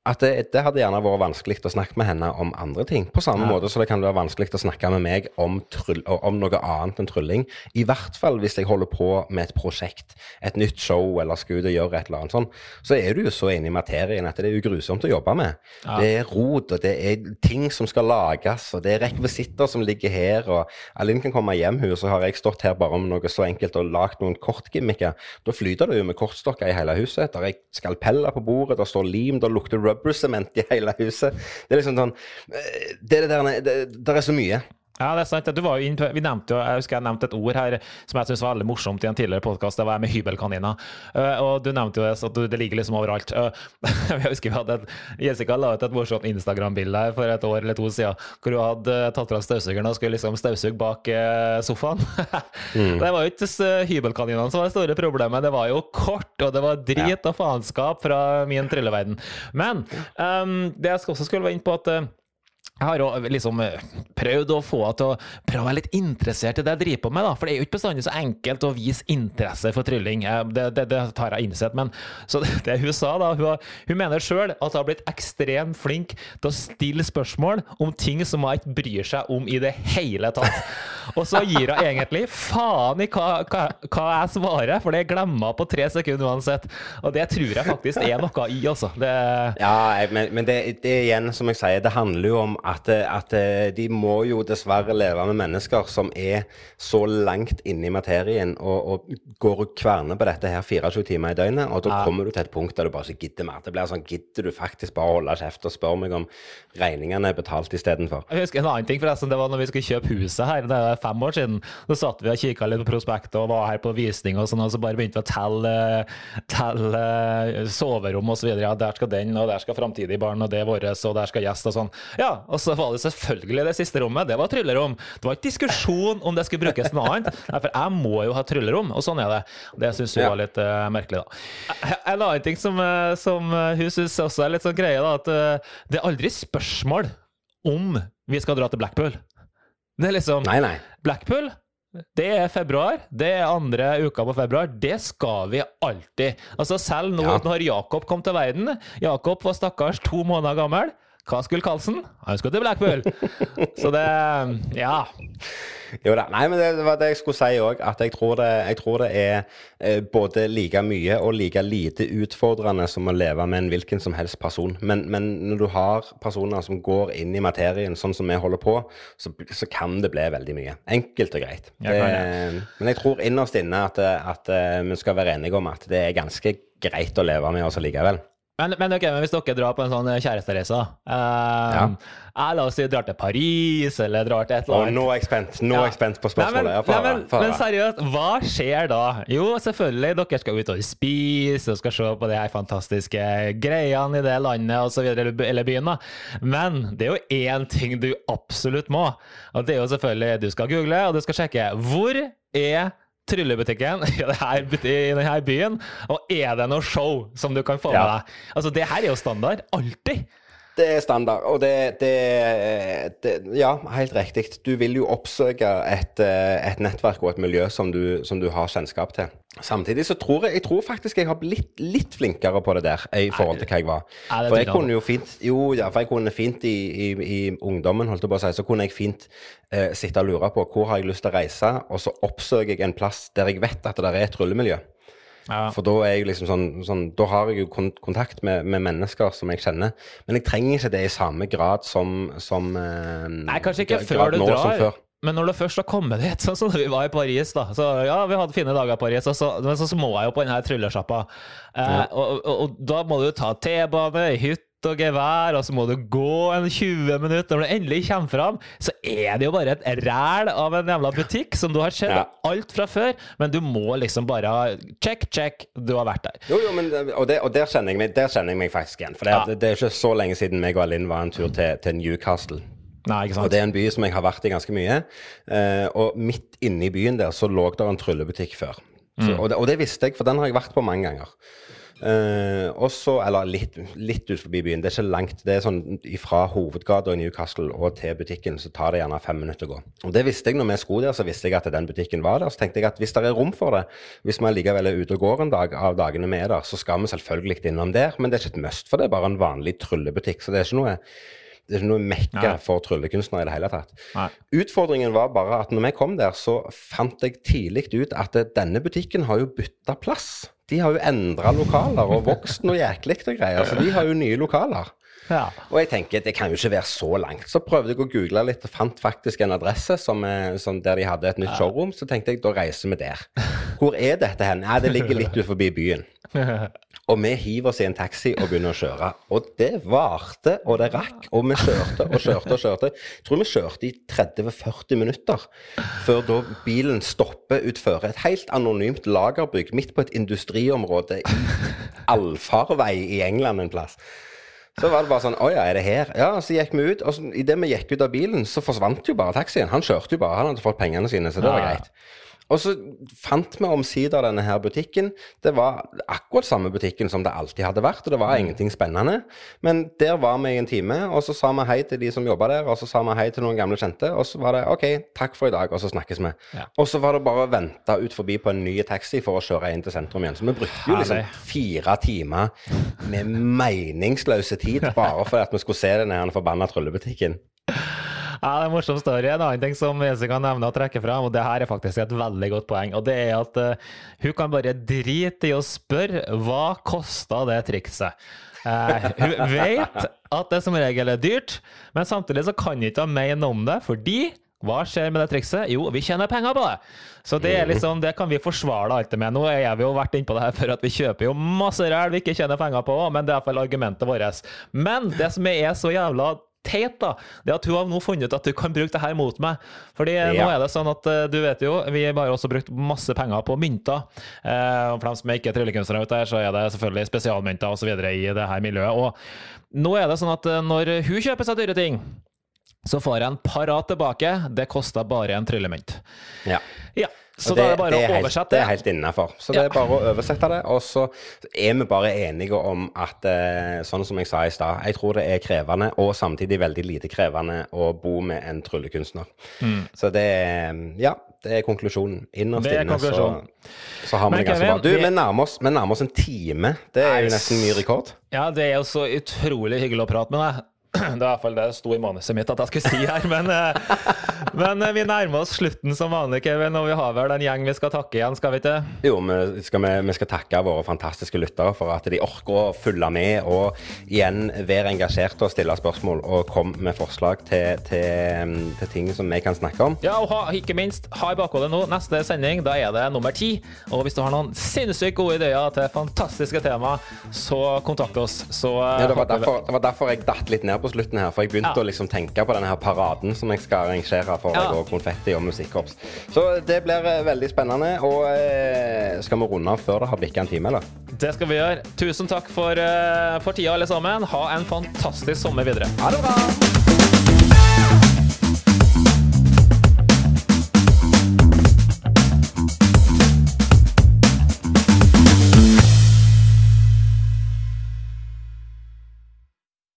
S1: at det, det, hadde gjerne vært vanskelig å snakke med henne om andre ting. På samme ja. måte så det kan være vanskelig å snakke med meg om, trull, om, noe annet enn trylling. I hvert fall hvis jeg holder på med et prosjekt, et nytt show eller skal ut og gjøre et eller annet sånn. Så er du jo så inne i materien at det er jo grusomt å jobbe med. Ja. Det er rot, og det er ting som skal lages, og det er rekvisitter som ligger her. og Alin kan komme hjem, hun, så har jeg stått her bare om noe så enkelt og lagd noen kortgimmicker. Da flyter det jo med kortstokker i hele huset. Der er skalpeller på bordet, der står lim, der lukter rubber rubbersement i hele huset. Det er liksom sånn det Det, det der, det, det er så mye.
S2: Ja, det er sant. Du var jo inn vi nevnte jo, jeg husker jeg nevnte et ord her som jeg syntes var veldig morsomt i en tidligere podkast. Det var jeg med hybelkaniner. Uh, og du nevnte jo at det ligger liksom overalt. Uh, jeg husker vi hadde et, Jessica la ut et morsomt Instagram-bilde her for et år eller to siden hvor hun hadde tatt fra støvsugeren og skulle liksom støvsuge bak uh, sofaen. mm. Det var jo ikke hybelkaninene som var det store problemet, det var jo kort, og det var drit ja. og faenskap fra min trylleverden. Men um, det jeg også skulle være inne på, at jeg har jo liksom eh, prøvd å få henne til å prøve å være litt interessert i det jeg driver på med. da, For det er jo ikke bestandig så enkelt å vise interesse for trylling. Det, det, det har jeg innsett. Men så det, det hun sa, da Hun, hun mener sjøl at hun har blitt ekstremt flink til å stille spørsmål om ting som hun ikke bryr seg om i det hele tatt. Og så gir hun egentlig faen i hva, hva, hva jeg svarer, for det glemmer hun på tre sekunder uansett. Og det tror jeg faktisk er noe i, altså.
S1: ja, men, men det, det igjen, som jeg sier, det handler jo om at, at, de må jo dessverre leve med mennesker som er så langt inne i materien og, og går og kverner på dette her 24 timer i døgnet. Og da ja. kommer du til et punkt der du bare ikke gidder mer. Det blir sånn, Gidder du faktisk bare å holde kjeft og spørre meg om regningene er betalt istedenfor?
S2: Jeg husker en annen ting, forresten. Det var når vi skulle kjøpe huset her. Det er fem år siden. Da satt vi og kikka litt på prospektet og var her på visning og sånn, og så bare begynte vi å telle, telle soverom osv. Ja, der skal den, og der skal framtidig barn, og det er vårt, og der skal gjest og sånn. Ja, og og så var det selvfølgelig det siste rommet. Det var tryllerom. Det var ikke diskusjon om det skulle brukes noe annet. For jeg må jo ha tryllerom, og sånn er det. Det syns hun ja. var litt uh, merkelig, da. En annen ting som, eh, som hun syns også er litt sånn greie, da, at det er aldri spørsmål om vi skal dra til Blackpool. Det er liksom
S1: nei, nei.
S2: Blackpool det er februar. Det er andre uka på februar. Det skal vi alltid. Altså Selv nå ja. når Jakob kom til verden Jakob var stakkars to måneder gammel. Hva skulle Karlsen? Han skulle til Blackpool. Så det Ja.
S1: Jo da. Nei, men det var det jeg skulle si òg. At jeg tror, det, jeg tror, det, er eh, både like mye og like lite utfordrende som å leve med en hvilken som helst person. Men, men når du har personer som går inn i materien sånn som vi holder på, så, så kan det bli veldig mye. Enkelt og greit. Det, men jeg tror innerst inne at, at, eh, vi skal være enige om at det er ganske greit å leve med oss likevel.
S2: Men, men, okay, men hvis dere drar på en sånn kjærestereise uh, ja. jeg, La oss si drar til Paris, eller drar til et eller
S1: annet. nå er jeg spent Nå er jeg spent på spørsmålet. Nei,
S2: men, nei, men, men, seriøst, hva skjer da? Jo, selvfølgelig, dere skal ut og spise og skal se på de her fantastiske greiene i det landet osv., eller byen, da. Men det er jo én ting du absolutt må, og det er jo selvfølgelig Du skal google, og du skal sjekke hvor er tryllebutikken i denne byen, og er det noe show som du kan få med deg? Altså, det her er jo standard. Alltid.
S1: Det er standard, og det, det, det, Ja, helt riktig. Du vil jo oppsøke et, eh, et nettverk og et miljø som du, som du, har kjennskap til. Samtidig så tror jeg, jeg tror faktisk jeg har blitt litt flinkere på det der i forhold til hva jeg var. For jeg kunne jo fint jo, ja, for jeg kunne fint i, i, i ungdommen, holdt jeg på å si, så kunne jeg fint eh, sitte og lure på hvor har jeg lyst til å reise, og så oppsøker jeg en plass der jeg vet at det er et rullemiljø. Ja. For da er jeg liksom sånn, sånn, Da har jeg jo kontakt med, med, mennesker som jeg kjenner. Men jeg trenger ikke det i samme grad som, som
S2: eh, Nei, kanskje ikke før du drar. Men når du først har kommet dit, sånn som vi var i Paris da, så Ja, vi hadde fine dager i Paris, så, men så, så må jeg jo på denne tryllesjappa. Eh, ja. og, og, og, da må du ta T-bane, hytte og gevær, og så må du gå en 20 minutter. Når du endelig kommer fram, så er det jo bare et ræl av en jævla butikk som du har sett ja. alt fra før, men du må liksom bare Check, check, du har vært der.
S1: Jo, jo, men, og, det, og der, kjenner jeg meg, der kjenner jeg meg faktisk igjen. For det, ja. det, er ikke så lenge siden meg og Alin var en tur til, til Newcastle.
S2: Nei.
S1: Og Det er en by som jeg har vært i ganske mye. Eh, og midt inne i byen der så lå det en tryllebutikk før. Så, mm. og, det, og, det, visste jeg, for den har jeg vært på mange ganger. Uh, også, eller litt, litt ut forbi byen. Det er ikke langt. Det er sånn Fra hovedgata i Newcastle og til butikken så tar det gjerne fem minutter å gå. Og Det visste jeg når vi skulle der, så visste jeg at den butikken var der. Så tenkte jeg at hvis det er rom for det, hvis vi likevel er ute og går en dag av dagene vi er der, så skal vi selvfølgelig innom der. Men det er ikke et must, for det er bare en vanlig tryllebutikk. Så det er ikke noe det er ikke noe mekka for tryllekunstnere i det hele tatt. Nei. Utfordringen var bare at når vi kom der, så fant jeg tidlig ut at denne butikken har jo bytta plass. De har jo endra lokaler og vokst noe jæklig og greier. Så de har jo nye lokaler. Ja. Og jeg tenker det kan jo ikke være så langt. Så prøvde jeg å google litt og fant faktisk en adresse som, som der de hadde et nytt showroom. Så tenkte jeg da reiser vi der. Hvor er dette hen? Ja, det ligger litt ut forbi byen. Og vi hiver oss i en taxi og begynner å kjøre. Og det varte, og det rakk. Og vi kjørte og kjørte og kjørte. Jeg tror vi kjørte i 30-40 minutter før da bilen stopper utfor et helt anonymt lagerbygg midt på et industriområde i allfarvei i England en plass. Så var det bare sånn Å ja, er det her? Ja, så gikk vi ut. Og idet vi gikk ut av bilen, så forsvant jo bare taxien. Han kjørte jo bare. Han hadde fått pengene sine, så det var greit. Og så fant vi omsider denne her butikken. Det var akkurat samme butikken som det alltid hadde vært, og det var ingenting spennende. Men der var vi i en time, og så sa vi hei til de som jobba der, og så sa vi hei til noen gamle kjente, og så var det OK, takk for i dag, og så snakkes vi.
S2: Ja.
S1: Og så var det bare å vente ut forbi på en ny taxi for å kjøre inn til sentrum igjen. Så vi brukte jo liksom fire timer med meningsløse tid bare for at vi skulle se den forbanna tryllebutikken.
S2: Ja, det er en morsom story. En annen ting som Jesse kan nevne og trekke fram, og det her er faktisk et veldig godt poeng, og det er at uh, hun kan bare drite i å spørre hva kosta det trikset. Uh, hun vet at det som regel er dyrt, men samtidig så kan hun ikke mene om det, fordi hva skjer med det trikset? Jo, vi tjener penger på det. Så det er liksom, det kan vi forsvare det alltid med. Nå har vi jo vært inne på det her før at vi kjøper jo masse ræl vi ikke tjener penger på, men det er iallfall argumentet vårt. Men det som er så jævla teit, da, det at hun har nå funnet ut at du kan bruke det her mot meg. Fordi ja. nå er det sånn at eh, du vet jo, vi har også brukt masse penger på mynter. Eh, for dem som ikke er tryllekunstnere ute der, så er det selvfølgelig spesialmynter osv. i det her miljøet. Og nå er det sånn at eh, når hun kjøper seg dyre ting, så får jeg en parat tilbake. Det koster bare en tryllemynt.
S1: Ja.
S2: Ja, så
S1: det,
S2: da er det bare
S1: det
S2: å
S1: er helt-
S2: oversette
S1: Det er helt innafor. Så det
S2: Ja.
S1: er bare å oversette det. Og så er vi bare enige om at eh, sånn som jeg sa i stad, jeg tror det er krevende, og samtidig veldig lite krevende, å bo med en tryllekunstner. Så det er Ja, det er konklusjonen. Innerst
S2: Mm. Det er
S1: inne så, så har vi det ganske bra. Du,
S2: vi
S1: nærmer oss, vi nærmer oss en time. Det er jo nesten ny rekord.
S2: Ja, det er jo så utrolig hyggelig å prate med deg. Det er i hvert fall det sto i manuset mitt at jeg skulle si her, men, eh, men eh, vi nærmer oss slutten som vanlig, Kevin, og vi har vel en gjeng vi skal takke igjen, skal vi ikke?
S1: Jo, vi skal, vi, skal takke våre fantastiske lyttere for at de orker å følge med og igjen være engasjerte og stille spørsmål og komme med forslag til, til, til ting som vi kan snakke om.
S2: Ja, og ha, ikke minst, ha i bakhodet nå, neste sending, da er det nummer ti. Og hvis du har noen sinnssykt gode ideer til fantastiske tema, så kontakt oss. Så eh,
S1: Ja, det, var derfor, det var derfor jeg datt litt ned på slutten her, for jeg begynte
S2: Ja.
S1: å liksom tenke på denne her paraden som jeg skal arrangere for
S2: Ja.
S1: og konfetti og musikkorps. Så det blir eh, veldig spennende. Og eh, skal vi runde av før det har bikka en time, eller?
S2: Det skal vi gjøre. Tusen takk for, eh, for tida, alle sammen. Ha en fantastisk sommer videre.
S1: Ha det bra!